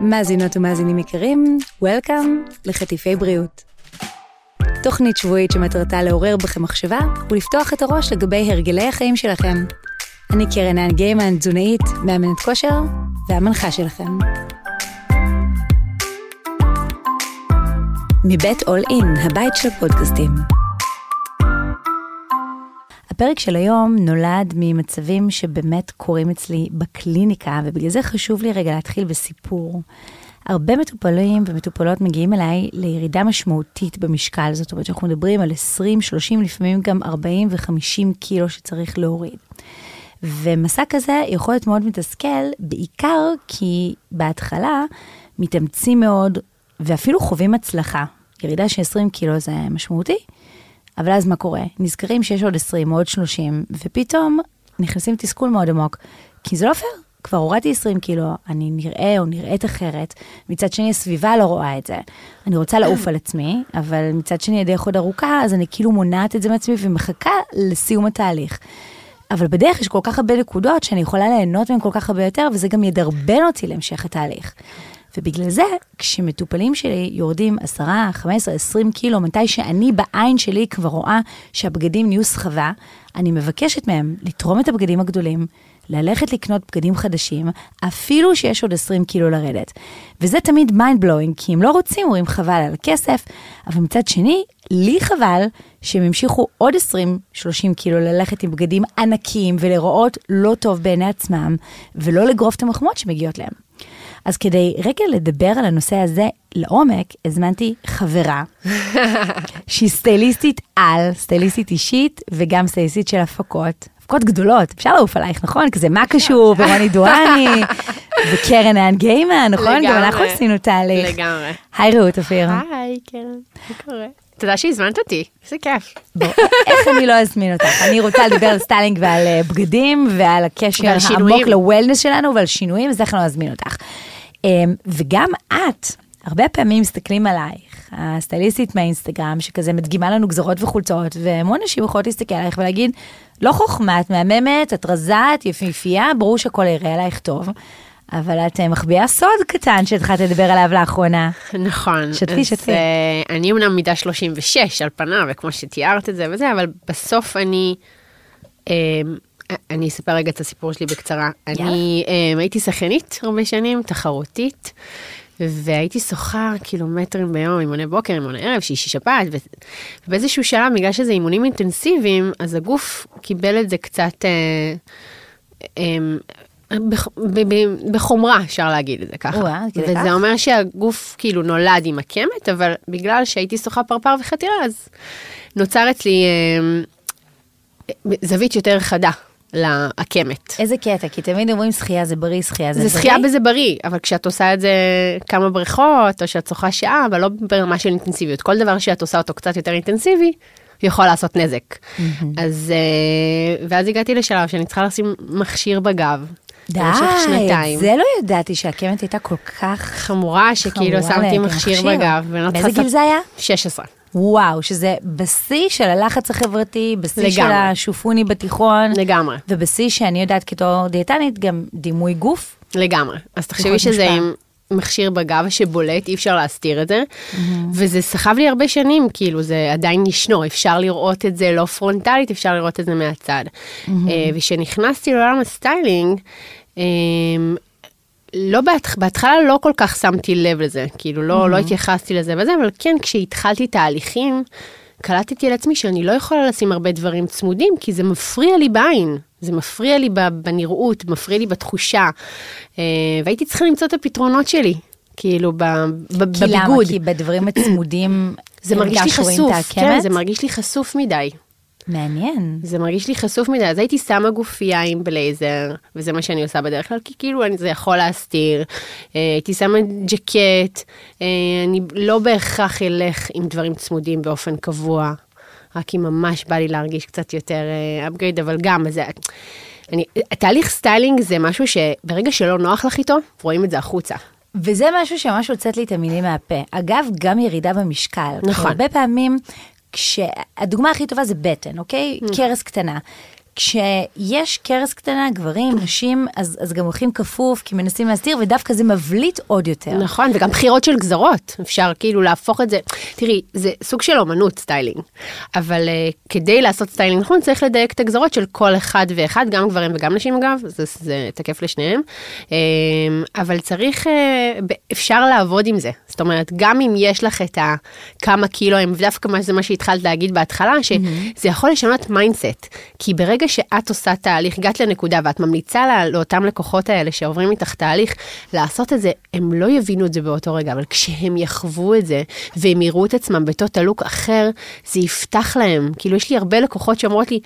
מאזינות ומאזינים יקרים, Welcome לחטיפי בריאות. תוכנית שבועית שמטרתה לעורר בכם מחשבה ולפתוח את הראש לגבי הרגלי החיים שלכם. אני קרן האן גיימן, תזונאית, מאמנת כושר והמנחה שלכם. מבית אול אין, הבית של הפודקאסטים. הפרק של היום נולד ממצבים שבאמת קורים אצלי בקליניקה, ובגלל זה חשוב לי רגע להתחיל בסיפור. הרבה מטופלים ומטופלות מגיעים אליי לירידה משמעותית במשקל, זאת אומרת שאנחנו מדברים על 20, 30, לפעמים גם 40 ו-50 קילו שצריך להוריד. ומסע כזה יכול להיות מאוד מתסכל, בעיקר כי בהתחלה מתאמצים מאוד ואפילו חווים הצלחה. ירידה של 20 קילו זה משמעותי, אבל אז מה קורה? נזכרים שיש עוד 20 או עוד 30, ופתאום נכנסים תסכול מאוד עמוק, כי זה לא פייר. כבר הורדתי 20 קילו, אני נראה או נראית אחרת, מצד שני הסביבה לא רואה את זה. אני רוצה לעוף על עצמי, אבל מצד שני הדרך עוד ארוכה, אז אני כאילו מונעת את זה מעצמי ומחכה לסיום התהליך. אבל בדרך יש כל כך הרבה נקודות שאני יכולה ליהנות מהן כל כך הרבה יותר, וזה גם ידרבן אותי להמשך התהליך. ובגלל זה, כשמטופלים שלי יורדים 10, 15, 20 קילו, מתי שאני בעין שלי כבר רואה שהבגדים נהיו סחבה, אני מבקשת מהם לתרום את הבגדים הגדולים, ללכת לקנות בגדים חדשים, אפילו שיש עוד 20 קילו לרדת. וזה תמיד mind blowing, כי הם לא רוצים, אומרים חבל על הכסף, אבל מצד שני, לי חבל שהם המשיכו עוד 20-30 קילו ללכת עם בגדים ענקיים ולראות לא טוב בעיני עצמם, ולא לגרוף את המחמות שמגיעות להם. אז כדי רגע לדבר על הנושא הזה לעומק, הזמנתי חברה, שהיא סטייליסטית על, סטייליסטית אישית, וגם סטייליסטית של הפקות. הפקות גדולות, אפשר לעוף עלייך, נכון? כזה מה קשור, ורוני דואני, וקרן האן גיימן, נכון? לגמרי. גם אנחנו עשינו תהליך. לגמרי. היי רעות אופיר. היי, כן, מה קורה? תודה שהזמנת אותי, איזה כיף. בוא, איך אני לא אזמין אותך? אני רוצה לדבר על סטיילינג ועל אה, בגדים ועל הקשר העמוק. ל wellness שלנו ועל שינויים, אז איך אני לא אזמין אותך? אמ, וגם את, הרבה פעמים מסתכלים עלייך, הסטייליסטית מהאינסטגרם, שכזה מדגימה לנו גזרות וחולצות, והמון נשים יכולות להסתכל עלייך ולהגיד, לא חוכמה, את מהממת, את רזה, את יפהפייה, ברור שהכל יראה עלייך טוב. אבל את אה, מחביאה סוד קטן שהתחלת לדבר עליו לאחרונה. נכון. שתפי, שתפי. אה, אני אמנם מידה 36 על פניו, וכמו שתיארת את זה וזה, אבל בסוף אני... אה, אני אספר רגע את הסיפור שלי בקצרה. אני אה, הייתי שחיינית הרבה שנים, תחרותית, והייתי שוחה קילומטרים ביום, אימוני בוקר, אימוני ערב, שישי שבת, ו- ובאיזשהו שלב, בגלל שזה אימונים אינטנסיביים, אז הגוף קיבל את זה קצת... אה, אה, בח- ב- ב- בחומרה, אפשר להגיד את זה ככה. עד כדי וזה כך? אומר שהגוף כאילו נולד עם הקמת, אבל בגלל שהייתי שוחה פרפר וחתירה, אז נוצר אצלי אה, זווית יותר חדה לעקמת. איזה קטע, כי תמיד אומרים שחייה זה בריא, שחייה זה זה בריא. שחייה בזה בריא, אבל כשאת עושה את זה כמה בריכות, או שאת שוחה שעה, אבל לא ברמה של אינטנסיביות, כל דבר שאת עושה אותו קצת יותר אינטנסיבי, יכול לעשות נזק. אז, אה, ואז הגעתי לשלב שאני צריכה לשים מכשיר בגב. די, שנתיים. זה לא ידעתי שהקמת הייתה כל כך חמורה שכאילו שמתי מכשיר בגב. באיזה גיל זה היה? 16. וואו, שזה בשיא של הלחץ החברתי, בשיא של לגמרי. השופוני בתיכון, לגמרי, ובשיא שאני יודעת בתור דיאטנית, גם דימוי גוף. לגמרי. אז תחשבי שזה. עם מכשיר בגב שבולט, אי אפשר להסתיר את זה. וזה סחב לי הרבה שנים, כאילו זה עדיין ישנו, אפשר לראות את זה לא פרונטלית, אפשר לראות את זה מהצד. אה, וכשנכנסתי לעולם הסטיילינג, אה, לא בהתח... בהתחלה לא כל כך שמתי לב לזה, כאילו לא, לא התייחסתי לזה וזה, אבל כן, כשהתחלתי תהליכים, קלטתי על עצמי שאני לא יכולה לשים הרבה דברים צמודים, כי זה מפריע לי בעין, זה מפריע לי בנראות, מפריע לי בתחושה, אה, והייתי צריכה למצוא את הפתרונות שלי, כאילו ב, ב, כי למה? בביגוד. כי בדברים הצמודים, זה מרגיש לי חשוף, כן? זה מרגיש לי חשוף מדי. מעניין. זה מרגיש לי חשוף מדי, אז הייתי שמה גופייה עם בלייזר, וזה מה שאני עושה בדרך כלל, כי כאילו אני, זה יכול להסתיר. אה, הייתי שמה ג'קט, אה, אני לא בהכרח אלך עם דברים צמודים באופן קבוע, רק אם ממש בא לי להרגיש קצת יותר upgrade, אבל גם, זה... אני, תהליך סטיילינג זה משהו שברגע שלא נוח לך איתו, רואים את זה החוצה. וזה משהו שממש הוצאת לי את המילים מהפה. אגב, גם ירידה במשקל. נכון. הרבה פעמים, כשהדוגמה הכי טובה זה בטן, אוקיי? כרס קטנה. כשיש כרס קטנה, גברים, נשים, אז, אז גם הולכים כפוף, כי מנסים להסתיר, ודווקא זה מבליט עוד יותר. נכון, וגם בחירות של גזרות, אפשר כאילו להפוך את זה. תראי, זה סוג של אומנות סטיילינג, אבל uh, כדי לעשות סטיילינג נכון, צריך לדייק את הגזרות של כל אחד ואחד, גם גברים וגם נשים אגב, זה, זה תקף לשניהם, um, אבל צריך, uh, אפשר לעבוד עם זה. זאת אומרת, גם אם יש לך את הכמה קילו, דווקא זה מה שהתחלת להגיד בהתחלה, שזה mm-hmm. יכול לשנות מיינדסט, כי ברגע שאת עושה תהליך, הגעת לנקודה ואת ממליצה לה, לאותם לקוחות האלה שעוברים איתך תהליך, לעשות את זה, הם לא יבינו את זה באותו רגע, אבל כשהם יחוו את זה, והם יראו את עצמם בתור לוק אחר, זה יפתח להם. כאילו, יש לי הרבה לקוחות שאומרות לי,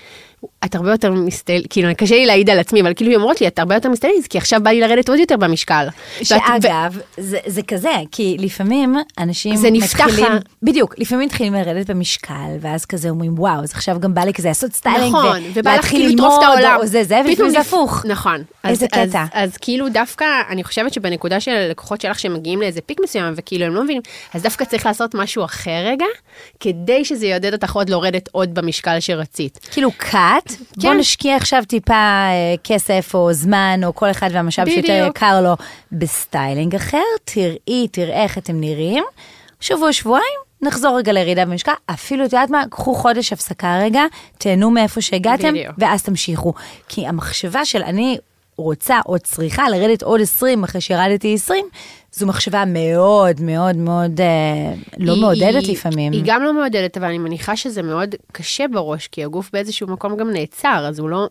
את הרבה יותר מסטיילת, כאילו קשה לי להעיד על עצמי, אבל כאילו היא אומרת לי, את הרבה יותר מסטיילת, כי עכשיו בא לי לרדת עוד יותר במשקל. שאגב, ואת... זה, זה כזה, כי לפעמים אנשים זה נפתח מתחילים, בדיוק, לפעמים מתחילים לרדת במשקל, ואז כזה אומרים, וואו, אז עכשיו גם בא לי כזה לעשות סטיילינג, נכון, ובא לך כאילו לטרוף את העולם. או זה זה, ולפעמים זה הפוך. נכון. איזה אז, קטע. אז, אז כאילו דווקא, אני חושבת שבנקודה של לקוחות שלך שמגיעים לאיזה פיק מסוים, וכאילו הם לא מבינים, אז דווקא צריך לעשות משהו אחר רגע, כדי שזה יעודד אותך עוד לרדת עוד במשקל שרצית. כאילו cut, כן. בוא נשקיע עכשיו טיפה אה, כסף או זמן, או כל אחד והמשאב שיותר יקר לו, בסטיילינג אחר, תראי, תראה איך אתם נראים. שבוע, שבועיים, נחזור רגע לירידה במשקל, אפילו, את יודעת מה, קחו חודש הפסקה רגע, תהנו מאיפה שהגעתם, בדיוק. ואז תמשיכו. כי המחשבה של אני רוצה או צריכה לרדת עוד 20 אחרי שירדתי 20, זו מחשבה מאוד מאוד מאוד אה, לא היא- מעודדת היא- לפעמים. היא גם לא מעודדת, אבל אני מניחה שזה מאוד קשה בראש, כי הגוף באיזשהו מקום גם נעצר, אז הוא לא...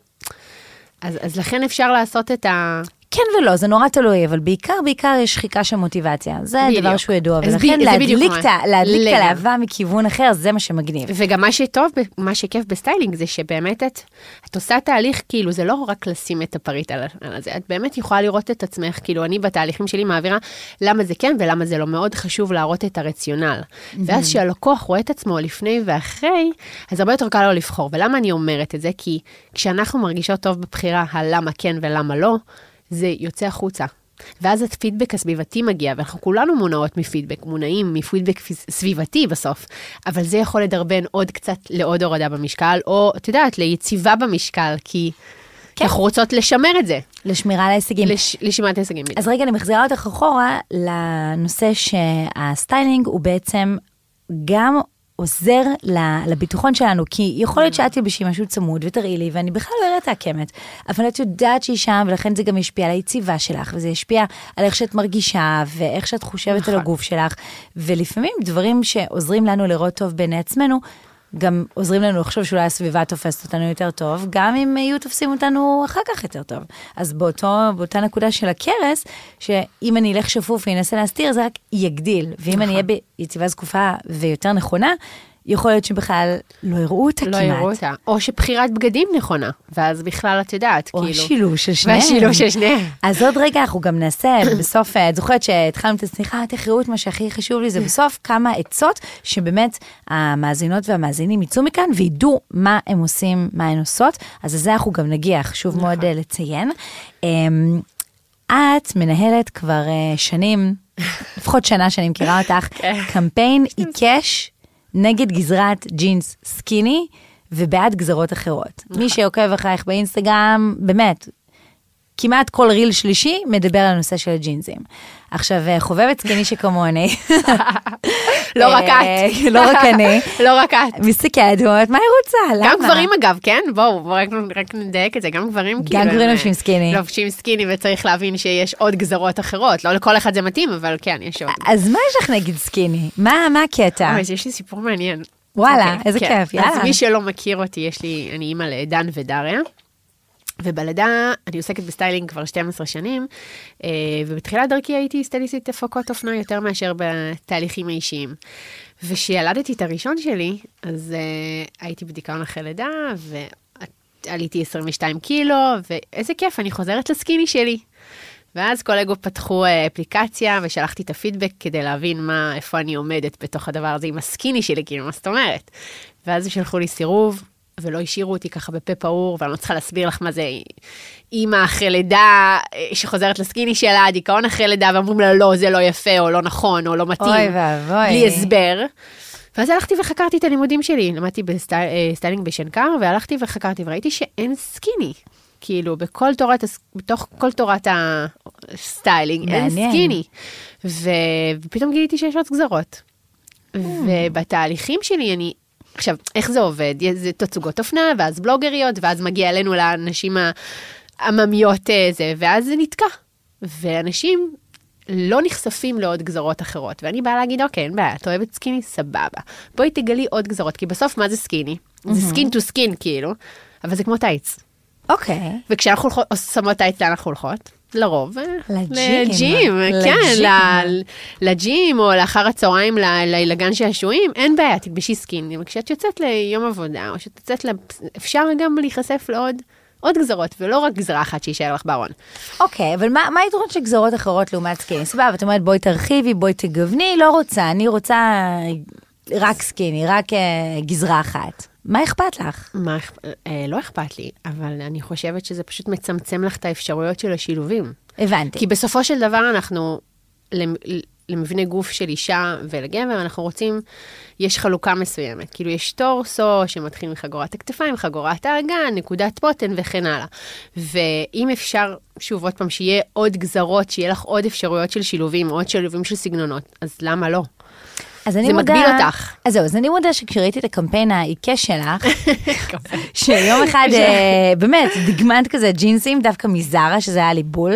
אז, אז לכן אפשר לעשות את ה... כן ולא, זה נורא תלוי, אבל בעיקר, בעיקר יש שחיקה של מוטיבציה. זה בדיוק. דבר שהוא ידוע, ולכן זה להדליק את. הלהבה מכיוון אחר, זה מה שמגניב. וגם מה שטוב, מה שכיף בסטיילינג זה שבאמת את, את עושה תהליך, כאילו זה לא רק לשים את הפריט על על הזה, את באמת יכולה לראות את עצמך, כאילו אני בתהליכים שלי מעבירה למה זה כן ולמה זה לא, מאוד חשוב להראות את הרציונל. ואז כשהלקוח רואה את עצמו לפני ואחרי, אז הרבה יותר קל לו לבחור. ולמה אני אומרת את זה? כי כשאנחנו מרגישות טוב בבחירה על למה כן ולמה לא, זה יוצא החוצה. ואז הפידבק הסביבתי מגיע, ואנחנו כולנו מונעות מפידבק, מונעים מפידבק סביבתי בסוף, אבל זה יכול לדרבן עוד קצת לעוד הורדה במשקל, או את יודעת, ליציבה במשקל, כי כן. אנחנו רוצות לשמר את זה, לשמירה על ההישגים. לש, לשימור הישגים. אז רגע, אני מחזירה אותך אחורה לנושא שהסטיילינג הוא בעצם גם עוזר לביטחון שלנו, כי יכול להיות שאת תלבשי משהו צמוד ותראי לי, ואני בכלל לא אראה את העקמת, אבל את יודעת שהיא שם, ולכן זה גם ישפיע על היציבה שלך, וזה ישפיע על איך שאת מרגישה, ואיך שאת חושבת על נכון. הגוף שלך, ולפעמים דברים שעוזרים לנו לראות טוב בעיני עצמנו, גם עוזרים לנו לחשוב שאולי הסביבה תופסת אותנו יותר טוב, גם אם יהיו תופסים אותנו אחר כך יותר טוב. אז באותו, באותה נקודה של הכרס, שאם אני אלך שפוף ואנסה להסתיר, זה רק יגדיל. ואם אני אהיה ביציבה זקופה ויותר נכונה, יכול להיות שבכלל לא יראו אותה לא כמעט. יראו אותה. או שבחירת בגדים נכונה, ואז בכלל את יודעת, או כאילו. השילוב של שניהם. והשילוב של שניהם. אז עוד רגע אנחנו גם נעשה בסוף, את זוכרת שהתחלנו את השיחה, תכירו את מה שהכי חשוב לי, זה בסוף כמה עצות שבאמת המאזינות והמאזינים יצאו מכאן וידעו מה הם עושים, מה הן עושות. אז לזה אנחנו גם נגיע, חשוב נכון. מאוד אה, לציין. אמ, את מנהלת כבר אה, שנים, לפחות שנה שאני מכירה אותך, כן. קמפיין עיקש נגד גזרת ג'ינס סקיני ובעד גזרות אחרות. נכון. מי שעוקב אחרייך באינסטגרם, באמת, כמעט כל ריל שלישי מדבר על הנושא של הג'ינסים. עכשיו, אה, חובבת סקיני שכמוני, לא רק אה, את. לא רק אני, לא רק את. מסתכלת מה היא רוצה? למה? גם גברים אגב, כן? בואו, רק, רק נדייק את זה, גם גברים כאילו... גברים הם, לובשים סקיני. לובשים סקיני וצריך להבין שיש עוד גזרות אחרות, לא לכל אחד זה מתאים, אבל כן, יש עוד. אז מה יש לך נגד סקיני? מה מה הקטע? אוי, יש לי סיפור מעניין. וואלה, אוקיי, איזה כן. כיף, יאללה. אז מי שלא מכיר אותי, יש לי, אני אימא לדן ודריה. ובלידה אני עוסקת בסטיילינג כבר 12 שנים, אה, ובתחילת דרכי הייתי סטייליסטית הפקות אופנה יותר מאשר בתהליכים האישיים. וכשילדתי את הראשון שלי, אז uh, הייתי בדיכאון אחרי לידה, ועליתי 22 קילו, ואיזה כיף, אני חוזרת לסקיני שלי. ואז קולגות פתחו אה, אפליקציה ושלחתי את הפידבק כדי להבין מה, איפה אני עומדת בתוך הדבר הזה עם הסקיני שלי, כאילו, מה זאת אומרת? ואז הם שלחו לי סירוב, ולא השאירו אותי ככה בפה פעור, ואני לא צריכה להסביר לך מה זה אימא אחרי לידה אה, שחוזרת לסקיני שלה, דיכאון אחרי לידה, ואומרים לה, לא, זה לא יפה, או לא נכון, או לא מתאים. אוי ואבוי. בלי הסבר. ואז הלכתי וחקרתי את הלימודים שלי, למדתי בסטיילינג בשנקר, והלכתי וחקרתי וראיתי שאין סקיני. כאילו, בכל תורת, בתוך כל תורת הסטיילינג, אין. סקיני. ופתאום גיליתי שיש עוד גזרות. ובתהליכים שלי אני, עכשיו, איך זה עובד? זה תצוגות אופנה, ואז בלוגריות, ואז מגיע אלינו לאנשים העממיים אה, זה, ואז זה נתקע. ואנשים לא נחשפים לעוד גזרות אחרות. ואני באה להגיד, אוקיי, אין בעיה, את אוהבת סקיני? סבבה. בואי תגלי עוד גזרות, כי בסוף מה זה סקיני? זה skin to skin, כאילו, אבל זה כמו טייץ. אוקיי. וכשאנחנו הולכות, שמות טייץ, לאן אנחנו הולכות? לרוב, לג'ים. לג'ים, כן, לג'ים. או לאחר הצהריים לגן שעשועים, אין בעיה, תלבשי סקיני. אבל כשאת יוצאת ליום עבודה, או שאת יוצאת, אפשר גם להיחשף לעוד עוד גזרות, ולא רק גזרה אחת שיישאר לך בארון. אוקיי, אבל מה מה היתרון של גזרות אחרות לעומת סקיני? סבבה, את אומרת בואי תרחיבי, בואי תגווני, לא רוצה, אני רוצה רק סקיני, רק אה, גזרה אחת. מה אכפת לך? מה, אכפ- אה, לא אכפת לי, אבל אני חושבת שזה פשוט מצמצם לך את האפשרויות של השילובים. הבנתי. כי בסופו של דבר אנחנו, למ- למבנה גוף של אישה ולגבר, אנחנו רוצים, יש חלוקה מסוימת. כאילו יש טורסו שמתחיל מחגורת הכתפיים, חגורת האגן, נקודת בוטן וכן הלאה. ואם אפשר, שוב, עוד פעם, שיהיה עוד גזרות, שיהיה לך עוד אפשרויות של שילובים, עוד שילובים של סגנונות, אז למה לא? אז אני זה מודה- מגביל אותך. אז זהו, אז אני מודה שכשראיתי את הקמפיין העיקש שלך, שיום אחד, אה, באמת, דגמנת כזה ג'ינסים, דווקא מזרה, שזה היה לי בול,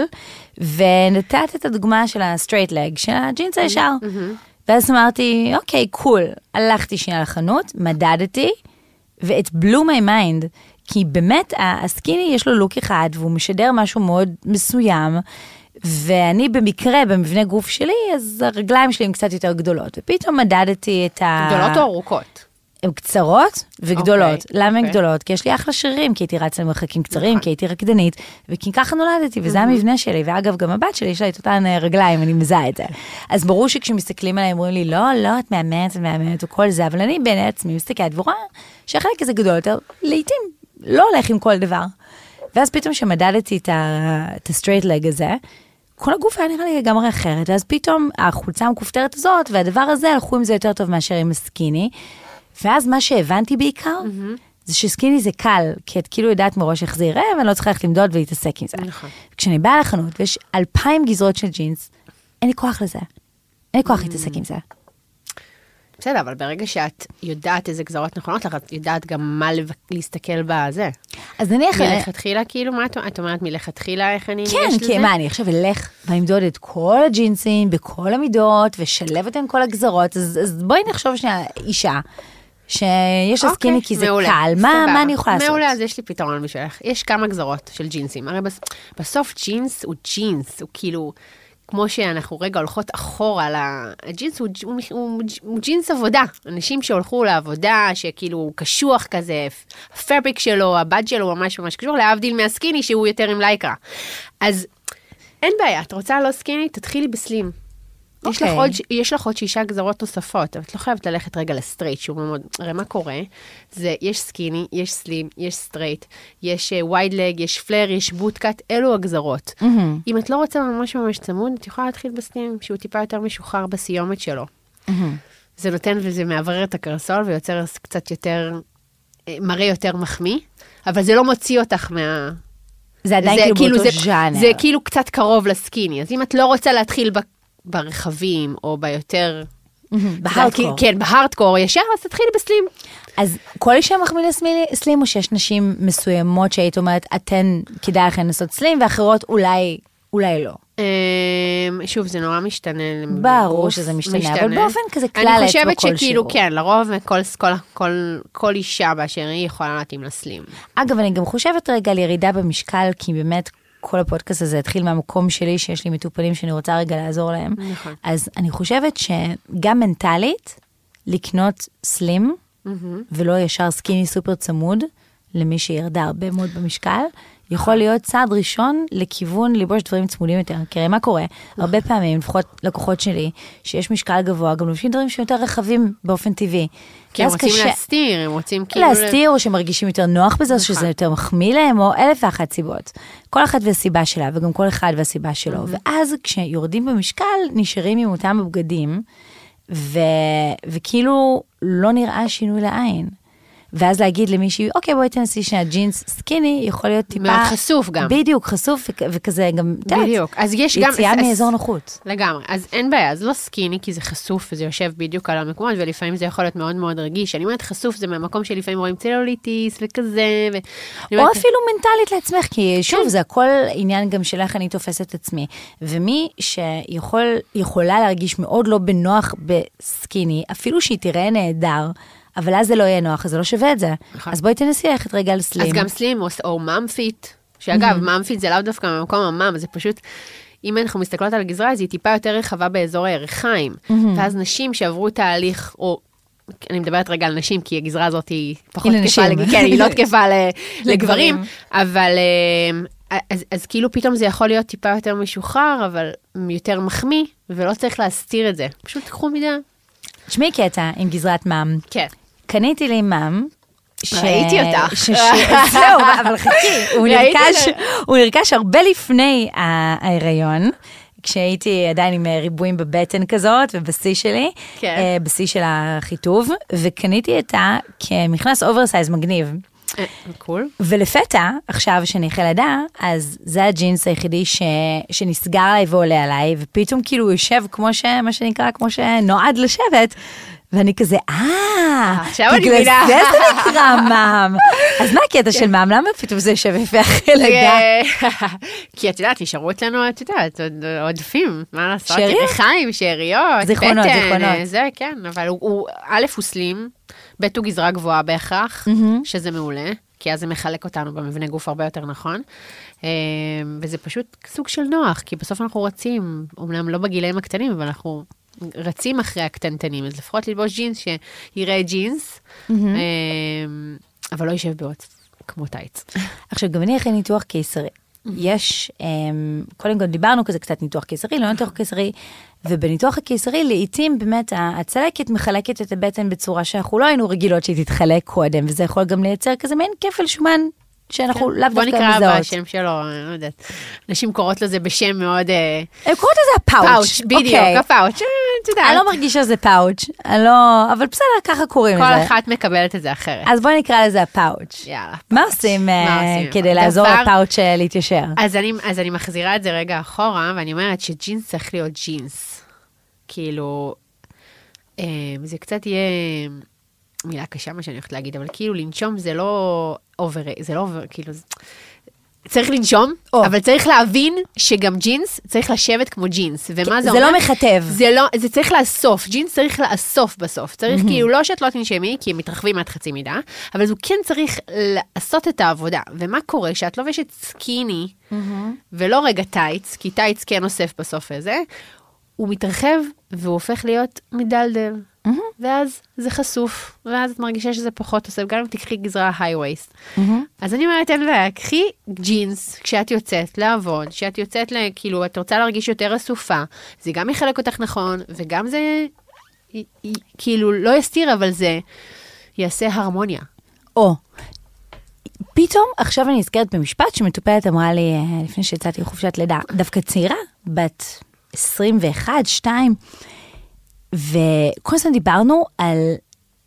ונתת את הדוגמה של ה straight leg, של הג'ינס הישר. ואז אמרתי, אוקיי, cool. הלכתי שנייה לחנות, מדדתי, ואת blew my mind. כי באמת, הסקיני יש לו לוק אחד, והוא משדר משהו מאוד מסוים, ואני במקרה, במבנה גוף שלי, אז הרגליים שלי הן קצת יותר גדולות. ופתאום מדדתי את ה... גדולות או ארוכות? הן קצרות וגדולות. אוקיי, למה הן אוקיי. גדולות? כי יש לי אחלה שרירים, כי הייתי רצה למרחקים קצרים, נכון. כי הייתי רקדנית, וכי ככה נולדתי, וזה המבנה שלי. ואגב, גם הבת שלי, יש לה את אותן אה, רגליים, אני מזהה את זה. אז ברור שכשמסתכלים עליי, אומרים לי, לא, לא, את מהממת, את מהממת, וכל זה, אבל אני בין עצמי מסתכלת ורואה שהחלק הזה גדול יותר, לעתים לא הולך עם כל דבר. ואז פתאום כשמדדתי את ה- את ה straight leg הזה, כל הגוף היה נראה לי לגמרי אחרת, ואז פתאום החולצה המכופתרת הזאת והדבר הזה הלכו עם זה יותר טוב מאשר עם הסקיני. ואז מה שהבנתי בעיקר, זה שסקיני זה קל, כי את כאילו יודעת מראש איך זה יראה, ואני לא צריכה ללכת למדוד ולהתעסק עם זה. נכון. כשאני באה לחנות ויש אלפיים גזרות של ג'ינס, אין לי כוח לזה. אין לי כוח להתעסק עם זה. בסדר, אבל ברגע שאת יודעת איזה גזרות נכונות לך, את יודעת גם מה לב- להסתכל בזה. אז נניח... מלכתחילה, כאילו, מה את את אומרת מלכתחילה, איך אני כן, ניגשת לזה? כי מה, אני עכשיו אלך ואני אמדוד את כל הג'ינסים בכל המידות, ושלב אותם כל הגזרות, אז, אז בואי נחשוב שנייה, אישה, שיש לה אוקיי, סקיני כי זה מעולה, קל, מה. מה אני יכולה לעשות? מעולה, אז יש לי פתרון בשבילך. יש כמה גזרות של ג'ינסים. הרי בס- בסוף ג'ינס הוא ג'ינס, הוא כאילו, כמו שאנחנו רגע הולכות אחורה, הג'ינס הוא, הוא, הוא, הוא ג'ינס עבודה. אנשים שהולכו לעבודה, שכאילו הוא קשוח כזה, הפאבריק שלו, הבד שלו ממש ממש קשור, להבדיל מהסקיני שהוא יותר עם לייקרה. אז אין בעיה, את רוצה לא skinny, תתחילי ב slim. יש, לך אוקיי. עוד, יש לך עוד שישה גזרות נוספות, אבל את לא חייבת ללכת רגע ל straight, שהוא מאוד, הרי מה קורה? זה, יש skinny, יש slim, יש straight, יש wide leg, יש flare, יש bootcut, אלו הגזרות. מהמם. אם את לא רוצה ממש ממש צמוד, את יכולה להתחיל ב slim, שהוא טיפה יותר משוחרר בסיומת שלו. מהמם. זה נותן וזה מעברר את הקרסול ויוצר קצת יותר, אה, מראה יותר מחמיא, אבל זה לא מוציא אותך מה... זה עדיין כאילו באותו זה, ז'אנר. זה כאילו קצת קרוב לסקיני, אז אם את לא רוצה להתחיל ב, ברחבים או ביותר... בהארדקור. כן, בהארדקור ישר, אז תתחילי בסלים. אז כל אישה מחמיאה לסמי- סלים, או שיש נשים מסוימות שהיית אומרת, אתן, כדאי לכן לעשות סלים, ואחרות אולי, אולי לא. אמ, שוב, זה נורא משתנה. ברור שזה משתנה, אבל באופן כזה כלל אני אצבע חושבת כלשהו. שכאילו, כן, לרוב כל, כל, כל, כל אישה באשר היא יכולה להתאים לסלים. אגב, אני גם חושבת רגע על ירידה במשקל, כי באמת כל הפודקאסט הזה התחיל מהמקום שלי, שיש לי מטופלים שאני רוצה רגע לעזור להם. נכון. אז אני חושבת שגם מנטלית, לקנות סלים, ולא ישר סקיני סופר צמוד, למי שירדה הרבה מאוד במשקל, יכול להיות צעד ראשון לכיוון ללבוש דברים צמודים יותר. כי הרי מה קורה? הרבה פעמים, לפחות לקוחות שלי, שיש משקל גבוה, גם לובשים דברים שיותר רחבים באופן טבעי. כי הם רוצים קשה- להסתיר, הם רוצים כאילו... להסתיר, או שמרגישים יותר נוח בזה, או נכון. שזה יותר מחמיא להם, או אלף ואחת סיבות. כל אחת והסיבה שלה, וגם כל אחד והסיבה שלו. ואז כשיורדים במשקל, נשארים עם אותם הבגדים, ו, וכאילו לא נראה שינוי לעין. ואז להגיד למישהי, אוקיי, בואי תנסי שנייה ג'ינס סקיני, יכול להיות טיפה... מאוד חשוף גם. בדיוק, חשוף וכ- וכזה גם, את יודעת, בדיוק. אז יש גם... יציאה אז- מאזור נוחות. לגמרי. אז אין בעיה, אז לא סקיני, כי זה חשוף וזה יושב בדיוק על המקומות, ולפעמים זה יכול להיות מאוד מאוד רגיש. אני אומרת חשוף, זה מהמקום שלפעמים רואים צלוליטיס וכזה, ו... או אומרת, אפילו מנטלית לעצמך, כי כן. שוב, זה הכל עניין גם של איך אני תופסת את עצמי. ומי שיכולה להרגיש מאוד לא בנוח בסקיני, אפילו שהיא תראה נהדר, אבל אז זה לא יהיה נוח, אז זה לא שווה את זה. נכון. אז בואי תנסי ללכת רגע על סלים. אז גם סלים או, או ממפיט, שאגב, ממפיט זה לאו דווקא ממקום המם, זה פשוט, אם אנחנו מסתכלות על הגזרה, אז היא טיפה יותר רחבה באזור הירכיים. ואז נשים שעברו תהליך, או... אני מדברת רגע על נשים, כי הגזרה הזאת היא פחות תקפה. לג- כן, היא לא תקפה לגברים. אבל אה, אז, אז כאילו פתאום זה יכול להיות טיפה יותר משוחרר, אבל יותר מחמיא, ולא צריך להסתיר את זה. פשוט תקחו מידה. תשמעי קטע עם גזרת מאם. כן. קניתי לי מאם. ש- ראיתי אותך. ש- ש- זהו, אבל חכי, הוא נרכש- את הוא נרכש הרבה לפני ההיריון. כשהייתי עדיין עם אה, ריבועים בבטן כזאת ובשיא שלי, כן. אה, בשיא של החיטוב, וקניתי אותה כמכנס oversize מגניב. אה, cool. ולפתע, עכשיו שאני אחרי לידה, אז זה הג'ינס היחידי ש... שנסגר עליי ועולה עליי, ופתאום כאילו הוא יושב כמו ש... מה שנקרא, כמו שנועד לשבת, ואני כזה, אה, עכשיו אני בגלל מבינה." זה זה נקרא מאם. אז מה הקטע של מאם? למה פתאום זה יושב יפה אחרי לידה? כי את יודעת, נשארו אצלנו, את יודעת, עוד עודפים, מה לעשות? שאריות? ירחיים, שאריות, זיכרונות, בטן, זיכרונות. אה, זה, כן, אבל הוא- הוא, א', הוא סלים, ב', הוא גזרה גבוהה בהכרח, שזה מעולה, כי אז זה מחלק אותנו במבנה גוף הרבה יותר נכון. אה, וזה פשוט סוג של נוח, כי בסוף אנחנו רצים, אומנם לא בגילאים הקטנים, אבל אנחנו רצים אחרי הקטנטנים, אז לפחות ללבוש ג'ינס שיראה ג'ינס, אה, אבל לא יישב בעוד כמו טייץ. עכשיו, גם אני אחרי ניתוח קיסרי. יש, אמ, קודם כל דיברנו כזה קצת ניתוח קיסרי, לא ניתוח קיסרי, ובניתוח הקיסרי לעיתים באמת הצלקת מחלקת את הבטן בצורה שאנחנו לא היינו רגילות שהיא תתחלק קודם, וזה יכול גם לייצר כזה מעין כפל שומן שאנחנו לאו בוא דווקא נקרא מזהות. בשם שלו, אני לא יודעת. נשים קוראות לזה בשם מאוד... אה, הם קוראות לזה ה pouch. pouch, בדיוק, אוקיי. ה pouch, אה, את יודעת. אני לא מרגישה שזה pouch, אני לא, אבל בסדר, ככה קוראים כל לזה. אחת מקבלת את זה אחרת. אז בואי נקרא לזה ה pouch. יאללה. מה עושים אה, עושים? כדי לעזור ל pouch להתיישר? אז אני, מחזירה את זה רגע אחורה, ואני אומרת שג'ינס צריך להיות ג'ינס. כאילו, זה קצת יהיה מילה קשה מה שאני הולכת להגיד, אבל כאילו לנשום זה לא over, זה לא over, כאילו, זה- צריך לנשום, או. אבל צריך להבין שגם ג'ינס צריך לשבת כמו ג'ינס. ומה זה זה אומר? לא מכתב. זה לא, זה צריך לאסוף, ג'ינס צריך לאסוף בסוף. צריך כאילו, לא שאת לא תנשמי, כי הם מתרחבים עד חצי מידה, אבל הוא כן צריך לעשות את העבודה. ומה קורה? כשאת לובשת skinny, ולא רגע טייץ, כי טייץ כן אוסף בסוף איזה, הוא מתרחב והוא הופך להיות מדלדל. ואז זה חשוף, ואז את מרגישה שזה פחות אוסף, גם אם תקחי גזרה היי ווייסט. אז אני אומרת, אין בעיה, קחי ג'ינס כשאת יוצאת לעבוד, כשאת יוצאת, ל- כאילו, את רוצה להרגיש יותר אסופה, זה גם יחלק אותך נכון, וגם זה, כאילו, לא יסתיר, אבל זה יעשה הרמוניה. או, פתאום עכשיו אני נזכרת במשפט שמטופלת אמרה לי אה, לפני שיצאתי לחופשת לידה, דווקא צעירה, בת 21, 2, וכל הזמן דיברנו על,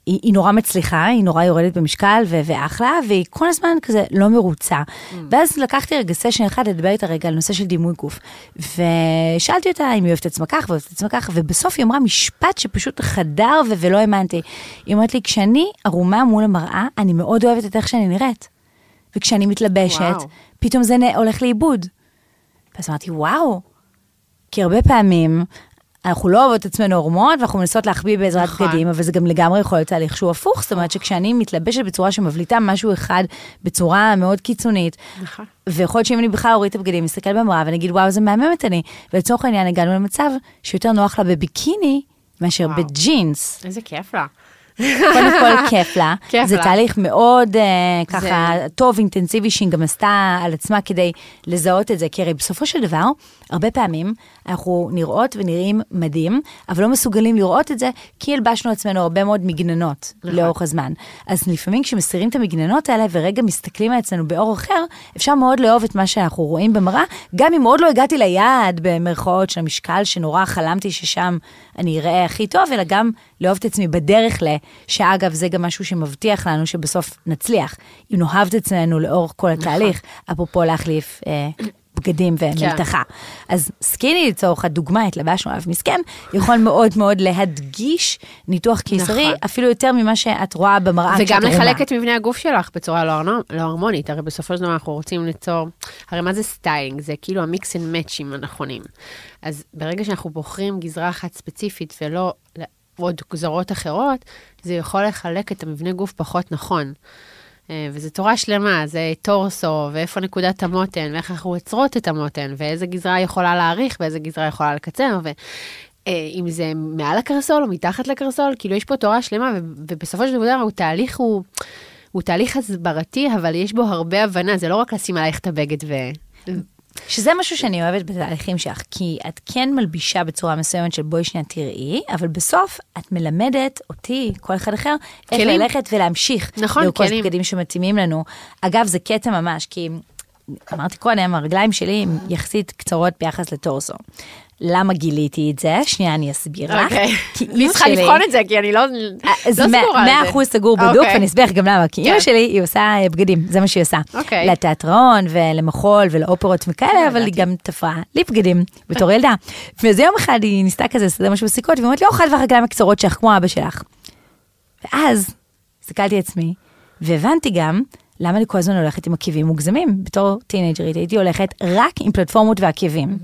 היא, היא נורא מצליחה, היא נורא יורדת במשקל ו- ואחלה, והיא כל הזמן כזה לא מרוצה. ואז לקחתי רגע סשן אחד לדבר איתה רגע על נושא של דימוי גוף. ושאלתי אותה אם היא אוהבת את עצמה כך ואוהבת את עצמה כך, ובסוף היא אמרה משפט שפשוט חדר ו- ולא האמנתי. היא אומרת לי, כשאני ערומה מול המראה, אני מאוד אוהבת את איך שאני נראית. וכשאני מתלבשת, וואו. פתאום זה הולך לאיבוד. ואז אמרתי, וואו, כי הרבה פעמים אנחנו לא אוהבות את עצמנו הורמוניות, ואנחנו מנסות להחביא בעזרת נכון. בגדים, אבל זה גם לגמרי יכול להיות תהליך שהוא הפוך, זאת אומרת שכשאני מתלבשת בצורה שמבליטה משהו אחד בצורה מאוד קיצונית, נכון. ויכול להיות שאם אני בכלל אוריד את הבגדים, אסתכל במראה ואני אגיד, וואו, זה מהממת אני, ולצורך העניין הגענו למצב שיותר נוח לה בביקיני מאשר וואו. בג'ינס. איזה כיף לה. קודם כל, כיף לה. כיף זה לה. תהליך מאוד אה, ככה טוב, אינטנסיבי, שהיא גם עשתה על עצמה כדי לזהות את זה. כי הרי בסופו של דבר, הרבה פעמים אנחנו נראות ונראים מדהים, אבל לא מסוגלים לראות את זה, כי הלבשנו עצמנו הרבה מאוד מגננות נכון. לאורך הזמן. אז לפעמים כשמסירים את המגננות האלה ורגע מסתכלים על עצמנו באור אחר, אפשר מאוד לאהוב את מה שאנחנו רואים במראה, גם אם עוד לא הגעתי ליעד, במרכאות, של המשקל שנורא חלמתי ששם אני אראה הכי טוב, אלא גם לאהוב את עצמי בדרך ל... שאגב, זה גם משהו שמבטיח לנו שבסוף נצליח. אם נאהב את עצמנו לאורך כל התהליך, אפרופו להחליף אה, בגדים ומלתחה. אז skinny לצורך הדוגמה, התלבשנו עליו מסכן, יכול מאוד מאוד להדגיש ניתוח קיסרי, נכון. אפילו יותר ממה שאת רואה במראה וגם כשאת ערומה. לחלק את מבנה הגוף שלך בצורה לא, לא הרמונית, הרי בסופו של דבר אנחנו רוצים ליצור, הרי מה זה סטיילינג? זה כאילו ה mix and match ים הנכונים. אז ברגע שאנחנו בוחרים גזרה אחת ספציפית ולא עוד גזרות אחרות, זה יכול לחלק את המבנה גוף פחות נכון. אה, וזו תורה שלמה, זה טורסו, ואיפה נקודת המותן, ואיך אנחנו יוצרות את המותן, ואיזה גזרה יכולה להאריך, ואיזה גזרה יכולה לקצר, ו... אה, זה מעל הקרסול או מתחת לקרסול, כאילו יש פה תורה שלמה, ובסופו של דבר הוא תהליך, הוא, הוא תהליך הסברתי, אבל יש בו הרבה הבנה, זה לא רק לשים עלייך את הבגד ו... שזה משהו שאני אוהבת בתהליכים שלך, כי את כן מלבישה בצורה מסוימת של בואי שנייה תראי, אבל בסוף את מלמדת אותי, כל אחד אחר, איך כלים. ללכת ולהמשיך. נכון, לרכוש כלים. בגדים שמתאימים לנו. אגב, זה קטע ממש, כי אמרתי קודם, הרגליים שלי הן יחסית קצרות ביחס לטורסו. למה גיליתי את זה? שנייה, אני אסביר לך. כי אני צריכה לבחון את זה, כי אני לא, לא זה סגורה על זה. אחוז סגור בדוק, אוקיי. ואני אסביר לך גם למה, כי אימא כן. שלי, היא עושה אה, בגדים, זה מה שהיא עושה. אוקיי. לתיאטרון ולמחול ולאופרות וכאלה, אבל היא. גם תפרה לי בגדים בתור ילדה. ואז יום אחד היא ניסתה כזה לסדר משהו בסיכות, והיא אומרת לי, אוכל והרגליים הקצרות שלך, כמו אבא שלך. ואז הסתכלתי עצמי, והבנתי גם למה אני כל הזמן הולכת עם עקבים מוגזמים. בתור טינג'רית הייתי הולכת רק עם פלטפורמות ועקבים.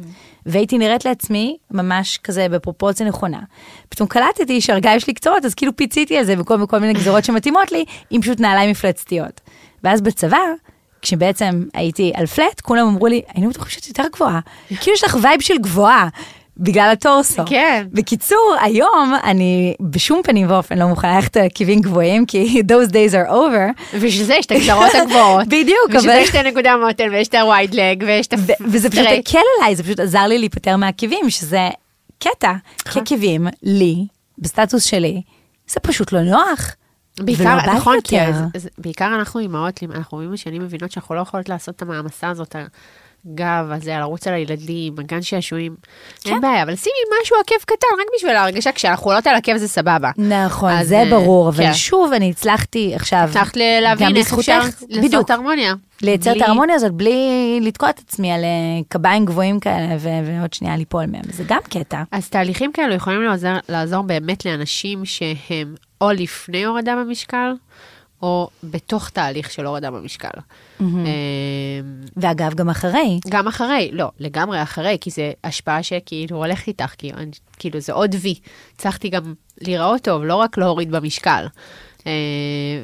והייתי נראית לעצמי ממש כזה בפרופורציה נכונה. פתאום קלטתי שהרגליים שלי קצרות, אז כאילו פיציתי על זה בכל, בכל מיני גזרות שמתאימות לי, עם פשוט נעליים מפלצתיות. ואז בצבא, כשבעצם הייתי על flat, כולם אמרו לי, היינו בטוחים שאת יותר גבוהה. כאילו יש לך vibe של גבוהה. בגלל ה torso. כן. בקיצור, היום אני בשום פנים ואופן לא מוכנה ללכת עקבים גבוהים, כי those days are over. ובשביל זה יש את הגזרות הגבוהות. בדיוק, בשביל זה אבל- יש את הנקודה המותן, ויש את הווייד לג, ויש את ו- וזה פשוט. הקל עליי, זה פשוט עזר לי להיפטר מהעקבים, שזה קטע. כי עקבים, לי, בסטטוס שלי, זה פשוט לא נוח. בעיקר, נכון, כי בעיקר אנחנו אימהות, אנחנו עם השנים מבינות שאנחנו לא יכולות לעשות את המעמסה הזאת, הגב הזה, לרוץ על הילדים, הגן שעשועים. כן. אין בעיה, אבל שימי משהו עקב קטן, רק בשביל ההרגשה, כשאנחנו עולות על עקב זה סבבה. נכון, זה אה, ברור, אבל כן. שוב, אני הצלחתי עכשיו, הצלחת להבין איך אפשר לעשות. הרמוניה. לייצר את ההרמוניה הזאת בלי לתקוע את עצמי על אה, קביים גבוהים כאלה, ועוד שנייה ליפול מהם, זה גם קטע. אז תהליכים כאלו יכולים לעזור באמת לאנשים שהם או לפני הורדה במשקל, או בתוך תהליך של הורדה במשקל. אמ, ואגב, גם אחרי, גם אחרי, לא, לגמרי אחרי, כי זה השפעה שכאילו הולכת איתך, אני- כאילו זה עוד וי. הצלחתי גם להיראות טוב, לא רק להוריד במשקל. אה,